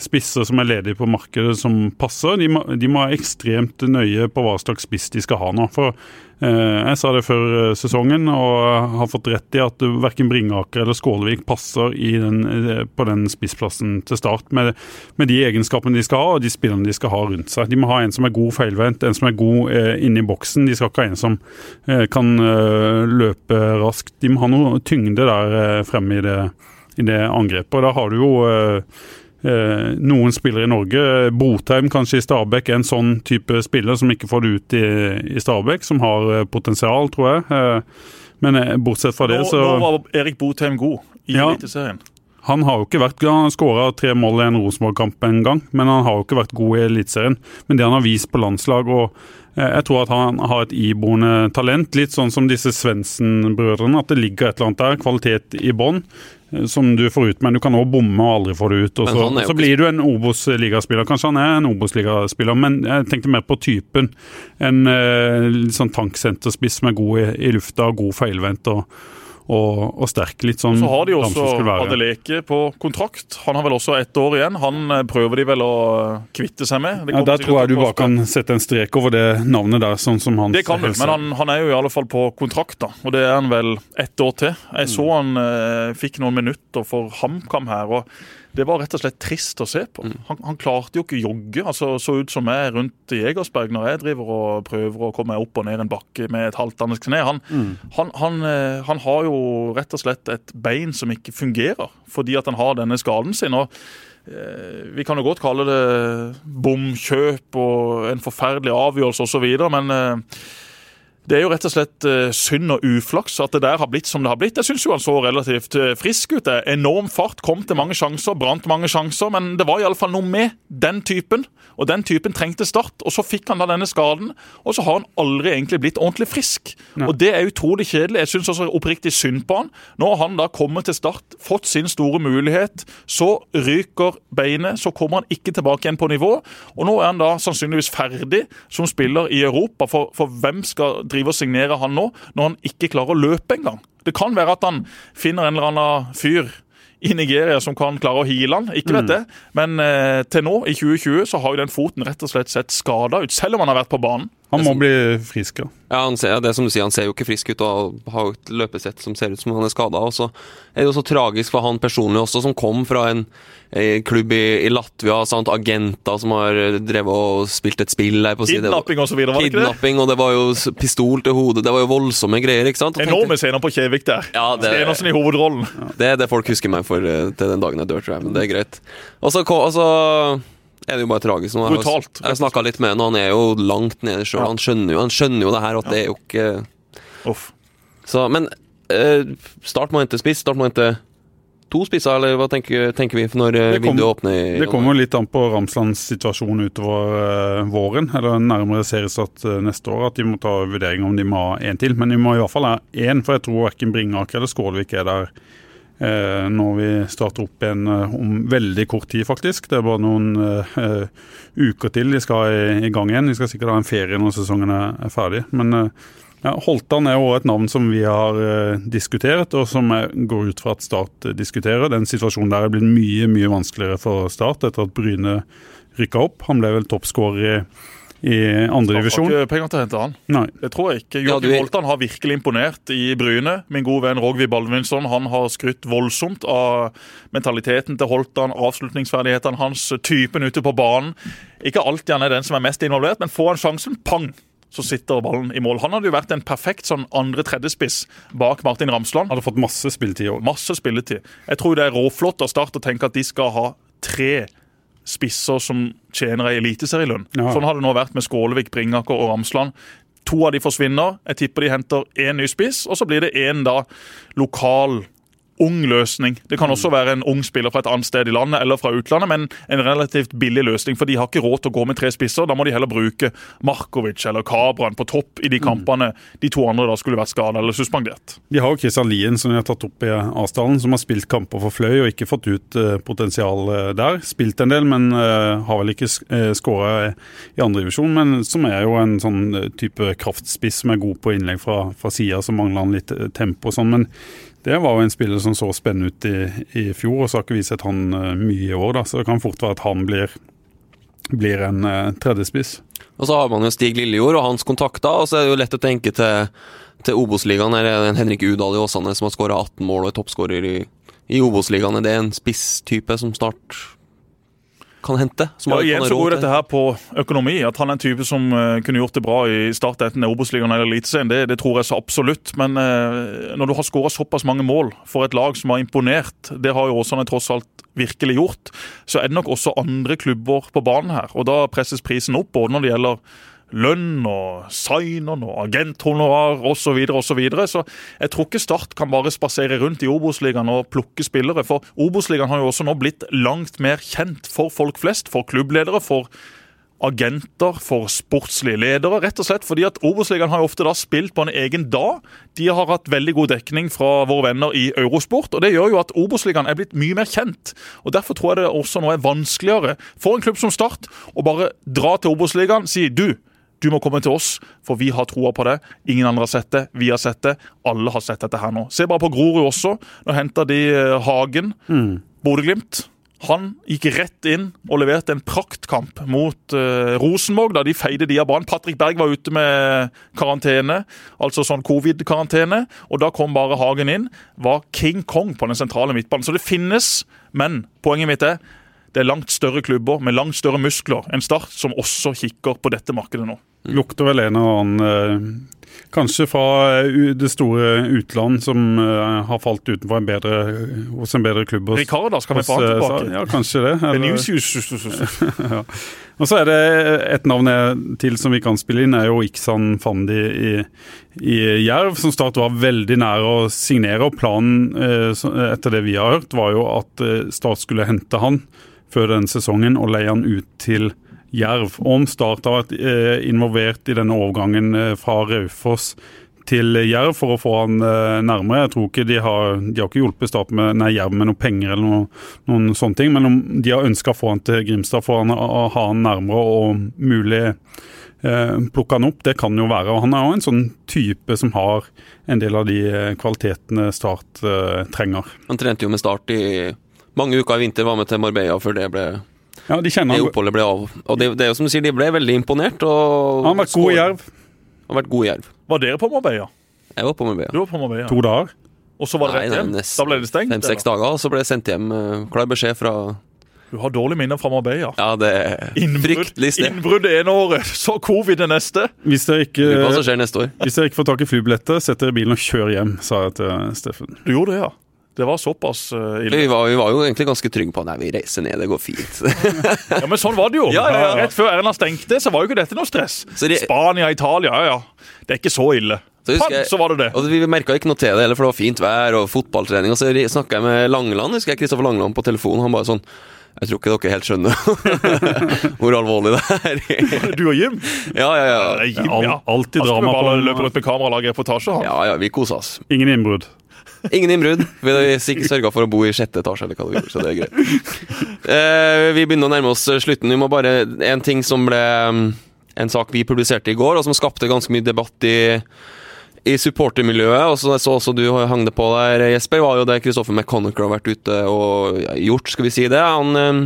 spisser som er ledige på markedet som passer. De må, de være ekstremt nøye på hva slags spiss de skal ha nå. For eh, Jeg sa det før eh, sesongen og har fått rett i at verken Bringaker eller Skålevik passer den, eh, på den spissplassen til start, med, med, de egenskapene de skal ha og de spillerne de skal ha rundt seg. De må ha en som er god feilvendt, en som er god eh, inni boksen. De skal ikke ha en som eh, kan eh, løpe raskt. De må ha noe tyngde der fremme i det, i det angrepet. og Da har du jo noen spillere i Norge, Botheim kanskje i Stabæk, er en sånn type spiller som ikke får det ut i, i Stabæk, som har eh, potensial, tror jeg. Eh, men bortsett fra det, så Nå var Erik Botheim god i ja, Eliteserien. Han har jo ikke vært Han skåra tre mål i en Rosenborg-kamp en gang, men han har jo ikke vært god i Eliteserien. Men det han har vist på landslag og jeg tror at han har et iboende talent, litt sånn som disse Svendsen-brødrene. At det ligger et eller annet der, kvalitet i bånn som du får ut, men du kan òg bomme og aldri få det ut. Og så, så blir du en Obos-ligaspiller. Kanskje han er en Obos-ligaspiller, men jeg tenkte mer på typen. En eh, sånn tanksenterspiss som er god i, i lufta, god feilvendt. og og, og sterk. Litt sånn Så har de også Adeleke på kontrakt. Han har vel også ett år igjen. Han eh, prøver de vel å kvitte seg med. Ja, Der tror jeg du bare kan sette en strek over det navnet der, sånn som hans Det kan du, men han, han, er jo i alle fall på kontrakt, da. Og det er han vel ett år til. Jeg så han eh, fikk noen minutter for HamKam her. og det var rett og slett trist å se på. Mm. Han, han klarte jo ikke å jogge. altså Så ut som jeg rundt i Egersberg når jeg driver og prøver å komme opp og ned en bakke med et haltende kne. Han, mm. han, han, eh, han, har jo rett og slett et bein som ikke fungerer fordi at han har denne skaden sin. og eh, vi kan jo godt kalle det bomkjøp og en forferdelig avgjørelse osv., men eh, det er jo rett og slett uh, synd og uflaks at det der har blitt som det har blitt. Jeg syns han så relativt uh, frisk ut. Enorm fart, kom til mange sjanser, brant mange sjanser. Men det var iallfall noe med den typen. Og den typen trengte start. Og så fikk han da denne skaden, og så har han aldri egentlig blitt ordentlig frisk. Ja. Og det er utrolig kjedelig. Jeg syns også oppriktig synd på han. Nå har han da kommet til start, fått sin store mulighet. Så ryker beinet, så kommer han ikke tilbake igjen på nivå. Og nå er han da sannsynligvis ferdig som spiller i Europa, for, for hvem skal drive og signere han nå, når han ikke klarer å løpe engang. Det kan være at han finner en eller annen fyr i Nigeria som kan klare å heale han. Ikke vet mm. det. Men eh, til nå, i 2020, så har jo den foten rett og slett sett skada ut, selv om han har vært på banen. Han må bli frisk, ja. Ja, ser, det som du sier, han ser jo ikke frisk ut og har et løpesett som ser ut som han er skada. Og så er det jo så tragisk for han personlig også, som kom fra en, en klubb i, i, Latvia. Sant? Agenter som har drevet og spilt et spill der på. Kidnapping og så videre, var det ikke det? og det var jo pistol til hodet. Det var jo voldsomme greier. ikke sant? Enorme scener på Kjevik der. Ja, det, Stenersen i hovedrollen. Det er det folk husker meg for eh, til den dagen jeg dør, tror jeg. Men det er greit. Og så altså, er det jo bare tragisk. Nå, Brutalt. Jeg snakka litt med han, han er jo langt nede sjøl. Ja. Han, skjønner jo- han skjønner jo det her, at det er jo ikke Uff. Så, Men eh, Start må hente spiss. Start må hente to spisser, eller hva tenker, tenker vi når eh, kom- vinduet åpner? i Det kommer jo litt an på Ramslands situasjon utover uh, våren, eller nærmere seriestart uh, neste år, at de må ta vurdering om de må ha én til. Men de må i hvert fall ha én, for jeg tror verken Bringaker eller Skålvik er der eh, når vi starter opp igjen eh, om veldig kort tid, faktisk. Det er bare noen eh, eh, uker til de skal i, i gang igjen. De skal sikkert ha en ferie når sesongen er, er ferdig. Men eh, ja, Holtan er jo et navn som vi har eh, diskutert, og som jeg går ut fra at Start eh, diskuterer. Den situasjonen der er blitt mye mye vanskeligere for Start etter at Bryne rykka opp. Han ble vel toppskårer i, i Har andredivisjon. ikke penger til å hente han. Nei. Det tror jeg ikke. Ja, Joakim ja, Holtan har virkelig imponert i Bryne. Min gode venn Rogvi Baldvinsson han har skrytt voldsomt av mentaliteten til Holtan, avslutningsferdighetene hans, typen ute på banen. Ikke alltid han er den som er mest involvert, men får han sjansen, pang! Så sitter ballen i mål. Han hadde jo vært en perfekt sånn andre-tredjespiss bak Martin Ramsland. Hadde fått masse spilletid òg. Masse spilletid. Jeg tror det er råflott av Start å tenke at de skal ha tre spisser som tjener ei eliteserielønn. Ja. Sånn har det nå vært med Skålevik, Bringaker og Ramsland. To av de forsvinner. Jeg tipper de henter én ny spiss, og så blir det én da lokal ung løsning. Det kan også være en ung spiller fra et annet sted i landet eller fra utlandet, men en relativt billig løsning, for de har ikke råd til å gå med tre spisser. Da må de heller bruke Markovic eller Kabran på topp i de kampene de to andre da skulle vært skada eller suspendert. De har jo Kristian Lien, som de har tatt opp i avstanden, som har spilt kamper for Fløy og ikke fått ut eh, potensial eh, der. Spilt en del, men eh, har vel ikke skåra i andredivisjon. Men som er jo en sånn type kraftspiss som er god på innlegg fra, fra sida, så mangler han litt tempo og sånn. Men det var jo en spiller som så spennende ut i, i fjor, og så har ikke vi sett han eh, mye i år, da. Så det kan fort være at han blir, blir en uh, tredjespiss. Og så har man jo Stig Lillejord og hans kontakter, og så er det jo lett å tenke til, til Obos-ligaen. Her er det en Henrik Udal i Åsane som har skåra 18 mål og er toppskårer i, i Obos-ligaen. Er det en spisstype som snart kan hente? Som Ja, igjen så går dette her på økonomi. At han er en type som uh, kunne gjort det bra i Start enten Obos-ligaen eller Eliteserien, det, det tror jeg så absolutt. Men uh, når du har skåra såpass mange mål for et lag som har imponert, det har jo Åsane tross alt virkelig gjort, så er det nok også andre klubber på banen her. Og da presses prisen opp, både når det gjelder lønn og sign-on og agenthonorar osv. Så, videre, og så, så jeg tror ikke Start kan bare spasere rundt i Obos-ligaen og plukke spillere. For Obos-ligaen har jo også nå blitt langt mer kjent for folk flest. For klubbledere, for agenter, for sportslige ledere. Rett og slett fordi at Obos-ligaen har jo ofte da spilt på en egen dag. De har hatt veldig god dekning fra våre venner i Eurosport. og Det gjør jo at Obos-ligaen er blitt mye mer kjent. og Derfor tror jeg det også nå er vanskeligere for en klubb som Start å bare dra til Obos-ligaen si du, du må komme til oss, for vi har troa på det. Ingen andre har sett det, vi har sett det. Alle har sett dette her nå. Se bare på Grorud også. Nå henter de Hagen. Hagen. Bodø-Glimt. Han gikk rett inn og leverte en praktkamp mot uh, Rosenborg da de feide de av banen. Patrick Berg var ute med karantene, altså sånn covid-karantene. Og da kom bare Hagen inn. Var King Kong på den sentrale midtbanen. Så det finnes, men poenget mitt er det er langt større klubber med langt større muskler enn Start som også kikker på dette markedet nå. Lukter vel en og annen eh, Kanskje fra eh, det store utland som eh, har falt utenfor en bedre, hos en bedre klubb. hos- skal kan vi få han tilbake? Ja, kanskje det. Eller- ja. Og så er det et navn til som vi kan spille inn, er jo Iksan Fandi i, i Jerv, som Start var veldig nær å signere. og Planen, etter det vi har hørt, var jo at Start skulle hente han før den sesongen og leie han ut til Jerv. Om Start har vært eh, involvert i denne overgangen eh, fra Raufoss til Jerv for å få han eh, nærmere. Jeg tror ikke De har de har ikke hjulpet Start med, nei, Jerv med noe penger eller noe, noen sånne ting, men om de har ønska å få han til Grimstad, for å ha han nærmere og mulig plukke han opp, det kan jo være. Og Han er jo en sånn type som har en del av de kvalitetene Start trenger. Han trente jo med Start i mange uker i vinter, var med til Marbella før det ble Ja, de kjenner det han. oppholdet ble av. Og det, det er jo som du sier, de ble veldig imponert. Og Han har vært god i Jerv. Han har vært god i Jerv. Var dere på Marbella? Jeg var på Marbella. Du var på Marbella. To dager. Og så var det rett hjem? Da ble det stengt? Fem-seks dager, og så ble jeg sendt hjem eh, klar beskjed fra Du har dårlige minner fra Marbella. Ja, det er Innbrudd fryktelig sted. innbrudd det ene året, så covid det neste. Hvis dere ikke, Lurer hva som skjer neste år. hvis dere ikke får tak i flybilletter, sett dere i bilen og kjør hjem, sa jeg til Steffen. Du gjorde det, ja. Det var såpass uh, ille. Vi var, vi var, jo egentlig ganske trygge på at vi reiser ned, det går fint. ja, Men sånn var det jo. Ja, ja, ja. Rett før Erna stengte, så var jo ikke dette noe stress. De... Spania, Italia, ja ja. Det er ikke så ille. Så, jeg, så var det det. Og Vi merka ikke noe til det heller, for det var fint vær og fotballtrening. Og så snakka jeg med Langeland, husker jeg Kristoffer Langeland på telefonen. Han bare sånn jeg tror ikke dere helt skjønner hvor alvorlig det er. du og Jim? Ja, ja, ja. ja Jim, ja. Alltid drama på Løper rundt med kamera og lager reportasje? Ja, ja, vi koser oss. Ingen innbrudd? Ingen innbrudd. Vi sørga for å bo i sjette etasje, eller hva det gjorde, så det er greit. Eh, vi begynner å nærme oss slutten. Vi må bare En ting som ble mm, En sak vi publiserte i går, og som skapte ganske mye debatt i i supportermiljøet, og så jeg så også du hang det på der, Jesper, var jo det Kristoffer McConnacher har vært ute og gjort, skal vi si det. Han eh,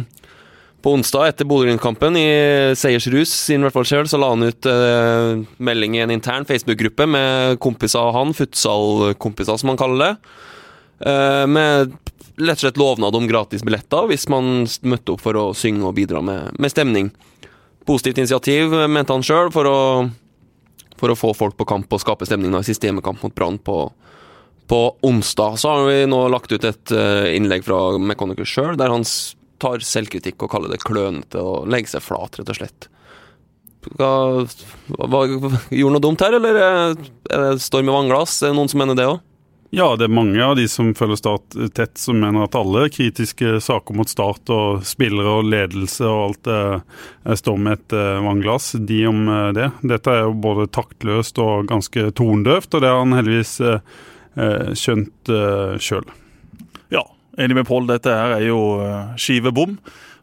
på onsdag etter Bodø-Glimt-kampen, i seiersrus sin hvert fall selv, så la han ut eh, melding i en intern Facebook-gruppe med kompiser av han, futsal-kompiser som han kaller det. Eh, med rett og slett lovnad om gratis billetter hvis man møtte opp for å synge og bidra med, med stemning. Positivt initiativ, mente han sjøl, for å for å få folk på kamp og skape stemning i siste hjemmekamp mot Brann på, på, onsdag. Så har vi nå lagt ut et uh, innlegg fra Mekonikus sjøl, der han tar selvkritikk og kaller det klønete og legger seg flat, rett og slett. Hva, hva, gjorde noe dumt her, eller er det storm i vannglass? Er det noen som mener det òg? Ja, det er mange av de som følger Start tett, som mener at alle kritiske saker mot Start og spillere og ledelse og alt det står med et eh, vannglass. De om eh, det. Dette er jo både taktløst og ganske tondøvt, og det har han heldigvis eh, skjønt sjøl. Ja, enig med Pål. Dette her er jo skivebom.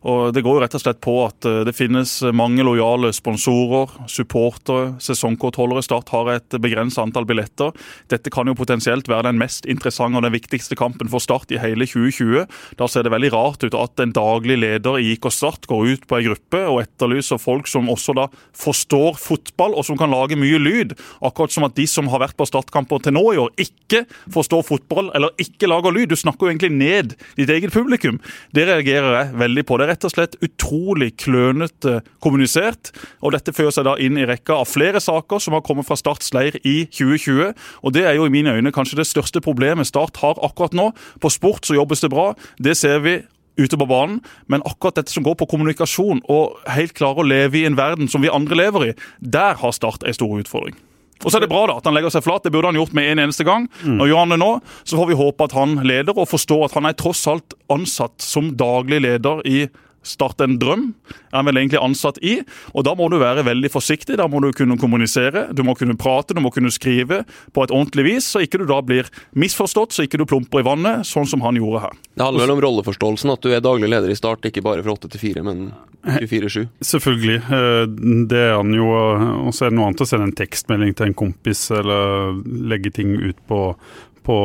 Og Det går jo rett og slett på at eh, det finnes mange lojale sponsorer, supportere, sesongkortholdere. Start har et begrenset antall billetter. Dette kan jo potensielt være den mest interessante og den viktigste kampen for Start i hele 2020. Da ser det veldig rart ut at en daglig leder i IK Start går ut på en gruppe og etterlyser folk som også da forstår fotball og som kan lage mye lyd. Akkurat som at de som har vært på startkamper til nå i år, ikke forstår fotball eller ikke lager lyd. Du snakker jo egentlig ned ditt eget publikum. Det reagerer jeg veldig på. Det rett og slett utrolig klønete kommunisert. og Dette fører seg da inn i rekka av flere saker som har kommet fra Starts leir i 2020. og Det er jo i mine øyne kanskje det største problemet Start har akkurat nå. På sport så jobbes det bra. Det ser vi ute på banen, men akkurat dette som går på kommunikasjon og helt klare å leve i en verden som vi andre lever i, der har Start en stor utfordring. Og så er det bra da, at han legger seg flat. Det burde han gjort med en eneste gang. Mm. Når gjør han det nå, så får vi håpe at han leder og forstår at han er tross alt ansatt som daglig leder i Start en drøm er han vel egentlig ansatt i. og Da må du være veldig forsiktig. Da må du kunne kommunisere, du må kunne prate, du må kunne skrive på et ordentlig vis, så ikke du da blir misforstått, så ikke du plumper i vannet, sånn som han gjorde her. Det handler vel om rolleforståelsen, at du er daglig leder i Start, ikke bare fra 8 til 4, men 24-7? Selvfølgelig. Eh, det er han jo. Og så er det noe annet å sende en tekstmelding til en kompis, eller legge ting ut på på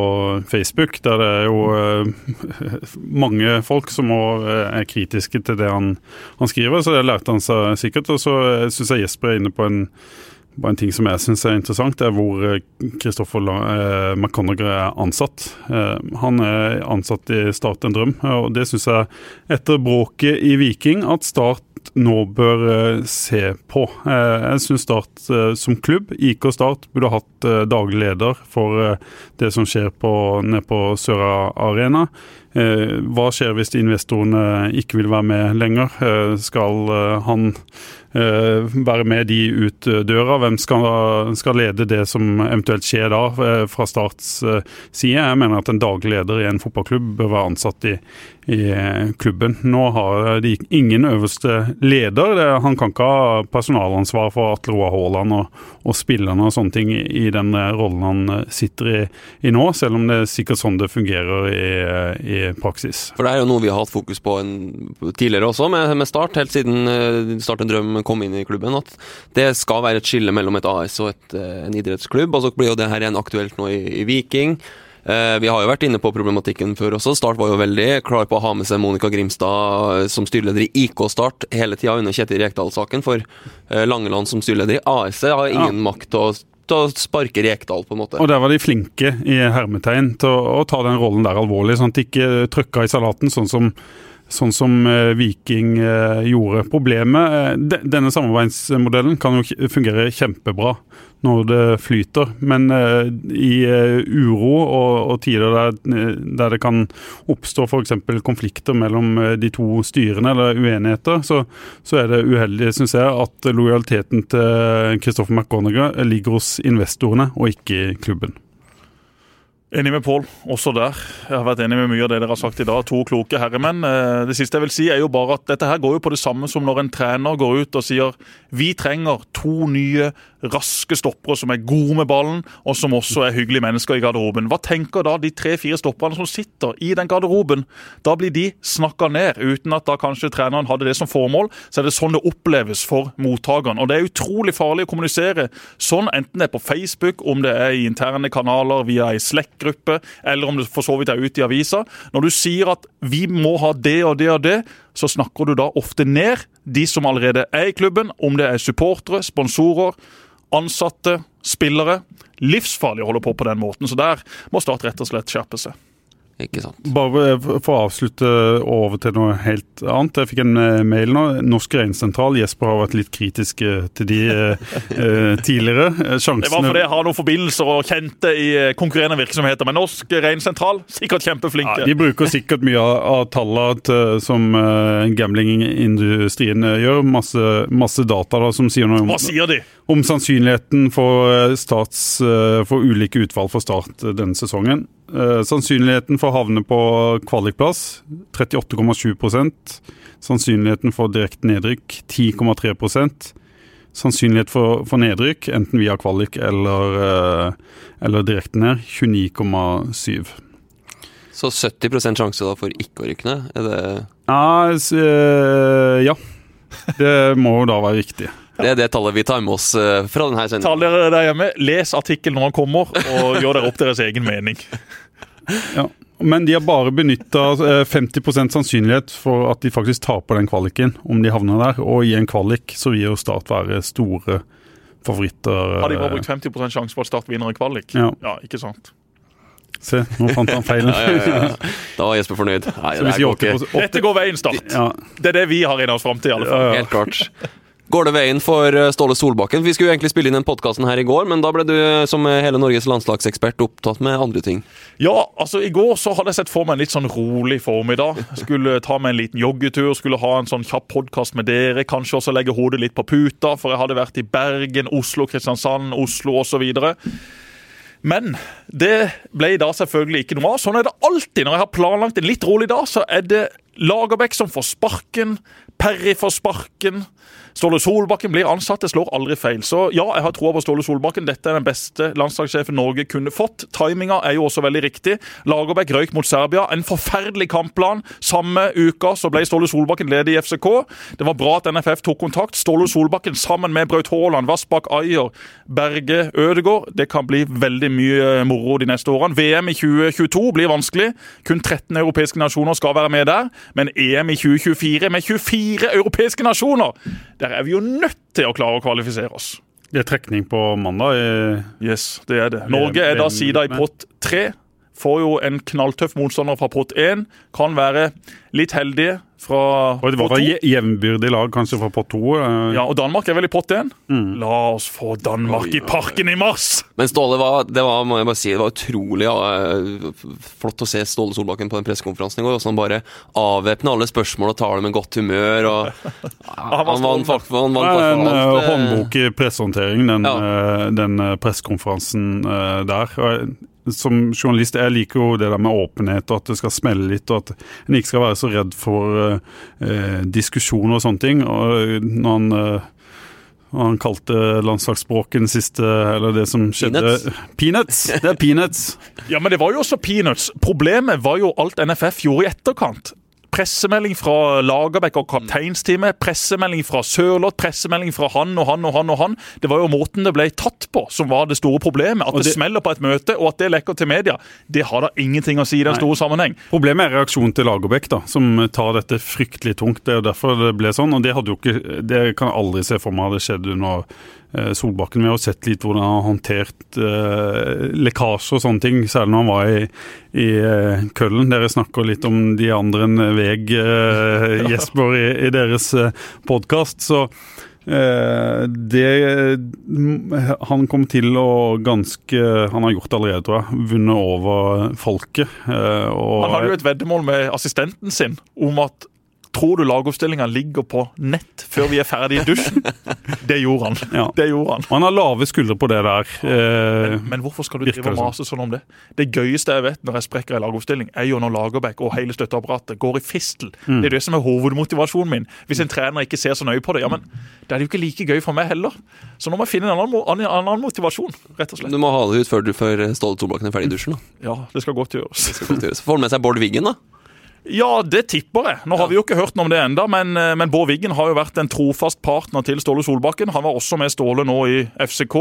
Facebook, der det er jo uh, mange folk som eh, er kritiske til det han, han, skriver, så det lærte han seg sikkert. Og så uh, syns jeg Jesper er inne på en, på en ting som jeg syns er interessant, det er hvor Kristoffer eh, McConagher er ansatt. Han er ansatt i Start en drøm, og det syns jeg, etter bråket i Viking, at Start nå bør uh, se på. Uh, jeg syns Start uh, som klubb, IK Start, burde hatt daglig leder for det som skjer på, nede på Søra Arena. hva skjer hvis investorene ikke vil være med lenger? skal han Eh, være med de ut eh, døra. Hvem skal, skal, lede det som eventuelt skjer da, eh, fra Starts side? Jeg mener at en daglig leder i en fotballklubb bør være ansatt i, i klubben. Nå har de ingen øverste leder. Han kan ikke ha personalansvar for Atle Roar Haaland og, og spillerne og sånne ting i den rollen han sitter i, i, nå, selv om det er sikkert sånn det fungerer i, i, praksis. For Det er jo noe vi har hatt fokus på en, tidligere også, med, med Start, helt siden Start en drøm kom inn i klubben, at det skal være et skille mellom et AS og et, eh, en idrettsklubb. og Så blir jo det her igjen aktuelt nå i, i Viking. Eh, vi har jo vært inne på problematikken før også. Start var jo veldig klar på å ha med seg Monica Grimstad eh, som styreleder i IK Start hele tida under Kjetil Rekdal-saken, for Langeland som styreleder i AS har ingen ja. makt til å til å sparke Rekdal, på en måte. Og der var de flinke i hermetegn til å, å ta den rollen der alvorlig, sånn at de ikke trykka i salaten, sånn som sånn som eh, Viking eh, gjorde. Problemet eh, Denne samarbeidsmodellen kan jo fungere kjempebra når det flyter, men i uro og, tider der, det kan oppstå f.eks. konflikter mellom de to styrene eller uenigheter, så, er det uheldig, syns jeg, at lojaliteten til Christopher McGonagher ligger hos investorene og ikke i klubben. Enig med Pål, også der. Jeg har vært enig med mye av det dere har sagt i dag. To kloke herremenn. Eh, det siste jeg vil si er jo bare at dette her går jo på det samme som når en trener går ut og sier vi trenger to nye raske stoppere som er gode med ballen, og som også er hyggelige mennesker i garderoben. Hva tenker da de tre-fire stopperne som sitter i den garderoben? Da blir de snakka ned, uten at da kanskje treneren hadde det som formål. Så er det sånn det oppleves for mottakeren. Og det er utrolig farlig å kommunisere sånn, enten det er på Facebook, om det er i interne kanaler, via ei Slack-gruppe, eller om det for så vidt er ute i avisa. Når du sier at vi må ha det og det og det, så snakker du da ofte ned de som allerede er i klubben, om det er supportere, sponsorer ansatte, spillere. Livsfarlig å holde på på den måten. Så der må Start rett og slett skjerpe seg. Ikke sant. Bare for å avslutte over til noe helt annet. Jeg fikk en eh, mail nå. Norsk Reinsentral. Jesper har vært litt kritisk eh, til de eh, eh, tidligere. Sjansene Det var fordi jeg har noen forbindelser og kjente i konkurrerende virksomheter. Men Norsk Reinsentral, sikkert kjempeflinke. Ja, de bruker sikkert mye av, tallene som gamblingindustrien gjør. Masse, masse data da, som sier noe om Hva sier de? om sannsynligheten for, stats, for ulike utvalg for Start denne sesongen. Uh, sannsynligheten for å havne på kvalikplass 38,7% Sannsynligheten for direkte nedrykk 10,3% Sannsynlighet for, for, nedrykk, enten via kvalik eller, uh, eller direkte ned, 29,7 Så 70 sjanse da for ikke å rykke ned? Er det ja. Det må jo da være riktig. Det er det tallet vi tar med oss fra denne sendingen. Ta dere der hjemme, Les artikkelen når den kommer, og gjør dere opp deres egen mening. Ja. Men de har bare benytta 50 eh, sannsynlighet for at de faktisk taper den kvaliken, om de havner der. Og i en kvalik så vil jo Start være store favoritter. Har de bare brukt 50 sjanse for at Start vinner en kvalik? Ja. ja, ikke sant? Se, nå fant han feilen. ja, ja, ja, Da var Jesper fornøyd. Nei, det går ikke. Dette går veien, Start. Det er det vi har i oss fram til. i alle fall. Helt klart. Går det veien for eh, Ståle Solbakken? Vi skulle jo egentlig spille inn den podkasten her i går, men da ble du eh, som hele Norges landslagsekspert opptatt med andre ting. Ja, altså i går så hadde jeg sett for meg en litt sånn rolig formiddag. Skulle ta meg en liten joggetur, skulle ha en sånn kjapp podkast med dere. Kanskje også legge hodet litt på puta, for jeg hadde vært i Bergen, Oslo, Kristiansand, Oslo osv. Men det ble da selvfølgelig ikke noe av. Sånn er det alltid når jeg har planlagt en litt rolig dag. Så er det Lagerbäck som får sparken, Perry får sparken. Ståle Solbakken blir ansatt, det slår aldri feil. Så ja, jeg har troa på Ståle Solbakken. Dette er den beste landslagssjefen Norge kunne fått. Timinga er jo også veldig riktig. Lagerbäck røyk mot Serbia. En forferdelig kampplan. Samme uka så ble Ståle Solbakken ledig i FCK. Det var bra at NFF tok kontakt. Ståle Solbakken sammen med Braut Haaland, Vassbakk Ayer, Berge Ødegård. Det kan bli veldig mye moro de neste årene. VM i 2022 blir vanskelig. Kun 13 europeiske nasjoner skal være med der. Men EM i 2024 med 24 europeiske nasjoner der er vi jo nødt til å klare å kvalifisere oss. Det er trekning på mandag? Yes, det er det. Norge er da sida i pott tre. Får jo en knalltøff motstander fra pott én. Kan være litt heldige fra og det var pott to. Jevnbyrdig lag kanskje fra pott to? Uh... Ja, og Danmark er vel i pott én. Mm. La oss få Danmark i parken i mars! Men Ståle, var, det var må jeg bare si, det var utrolig ja, flott å se Ståle Solbakken på den pressekonferansen i går. Hvordan han bare avvæpner alle spørsmål og tar dem med godt humør. Og, ja, han vant faktisk En uh, håndbok i pressehåndtering, den, ja. den pressekonferansen der. Som journalist jeg liker jo det der med åpenhet og at det skal smelle litt, og at en ikke skal være så redd for eh, diskusjoner og sånne ting. Og når han, eh, han kalte landslagsspråket den siste, eller det som skjedde Peanuts. Peanuts! Det er peanuts. ja, men det var jo også peanuts. Problemet var jo alt NFF gjorde i etterkant. Pressemelding fra Lagerbäck og kapteinsteamet, pressemelding fra Sørloth, pressemelding fra han og han og han. og han. Det var jo måten det ble tatt på som var det store problemet. At det, det, smeller på et møte, og at det lekker til media, det har da ingenting å si i den store sammenheng. Problemet er reaksjonen til Lagerbäck, da, som tar dette fryktelig tungt. Det er jo derfor det ble sånn. og Det, hadde jo ikke, det kan jeg aldri se for meg hadde skjedd under Solbakken. Vi har sett litt hvordan han har håndtert eh, lekkasjer og sånne ting, særlig når han var i, i eh, Køllen. Dere snakker litt om de andre enn Veg, eh, Jesper, i, i deres eh, podkast. Så eh, det Han kom til å ganske Han har gjort det allerede, tror jeg. Vunnet over folket. eh, og Han hadde jo et veddemål med assistenten sin om at Tror du lagoppstillinga ligger på nett før vi er ferdig i dusjen? Det gjorde han. Ja. Det gjorde han. Og han har lave skuldre på det der. Eh, Men hvorfor skal du drive og mase sånn om det? Det gøyeste jeg vet når jeg sprekker en lagoppstilling, er jo når Lagerbäck og hele støtteapparatet går i fistel. Det er det som er hovedmotivasjonen min. Hvis en trener ikke ser så nøye på det, ja, men da er det jo ikke like gøy for meg heller. Så nå må jeg finne en annen, annen, annen motivasjon, rett og slett. Du må ha det ut før, du- før Ståle Solbakken er ferdig i dusjen. da. Ja, det skal godt gjøres. Det skal godt gjøres. Får han med seg Bård Wiggen, da? Ja, det tipper jeg. Nå har vi jo ikke hørt noe om det enda, men, eh, men Bård Wiggen har jo vært en trofast partner til Ståle Solbakken. Han var også med Ståle nå i FCK.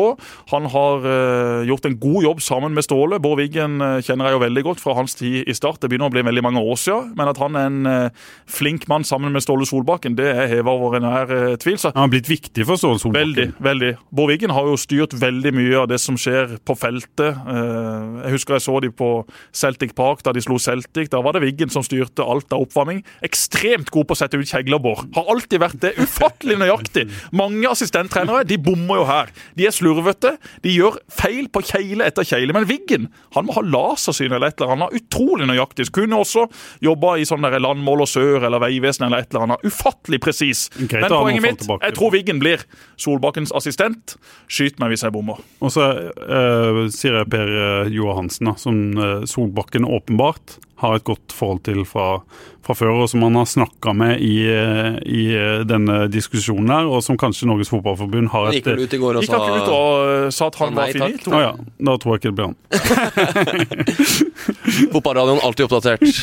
Han har uh, gjort en god jobb sammen med Ståle. Bård Wiggen eh, kjenner jeg jo veldig godt fra hans tid i Start. Det begynner å bli veldig mange år siden, men at han er en uh, flink mann sammen med Ståle Solbakken, det er heva over enhver uh, tvil. Så han har blitt viktig for Ståle Solbakken. Veldig. veldig. Bård Wiggen har jo styrt veldig mye av det som skjer på feltet. Jeg husker jeg så de på Celtic Park da de slo Celtic. Da var det Wiggen som styrte alt av oppvarming. Ekstremt god på å sette ut kjegler, Bård. Har alltid vært det. Ufattelig nøyaktig. Mange assistenttrenere de bommer jo her. De er slurvete. De gjør feil på kjegle etter kjegle. Men Wiggen han må ha lasersyn eller et eller annet. Utrolig nøyaktig. Kunne også jobba i sånn Landmål og sør eller Vegvesenet eller et eller annet. Ufattelig presis. Okay, Men poenget mitt, jeg tror Wiggen blir Solbakkens assistent. Skyt meg hvis jeg bommer. Og så uh, sier jeg Per eh, Johansen, da, som eh, Solbakken åpenbart har et godt forhold til fra, fra før, og som han har snakka med i, eh, i eh, denne diskusjonen her, og som kanskje Norges Fotballforbund har et gikk vel ut i går og sa, ut og uh, sa at han Nei, var takk. finito? Å ja, da tror jeg ikke det blir han. Fotballradioen alltid oppdatert.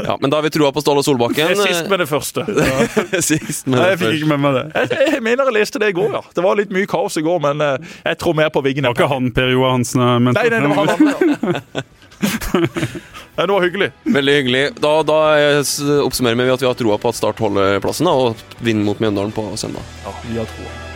Ja, Men da har vi trua på Ståle Solbakken. Sist med det første. Sist med Nei, det jeg fikk ikke med meg det. Jeg, jeg mener jeg leste det i går, ja. Det var litt mye kaos i går, men jeg tror mer på Wiggen. Det var ikke han Per Johansen. Nei, nei, det var han det var hyggelig. Veldig hyggelig. Da, da oppsummerer vi at vi har troa på at Start holder plassen da, og vinner mot Mjøndalen på søndag. Ja, vi har troa.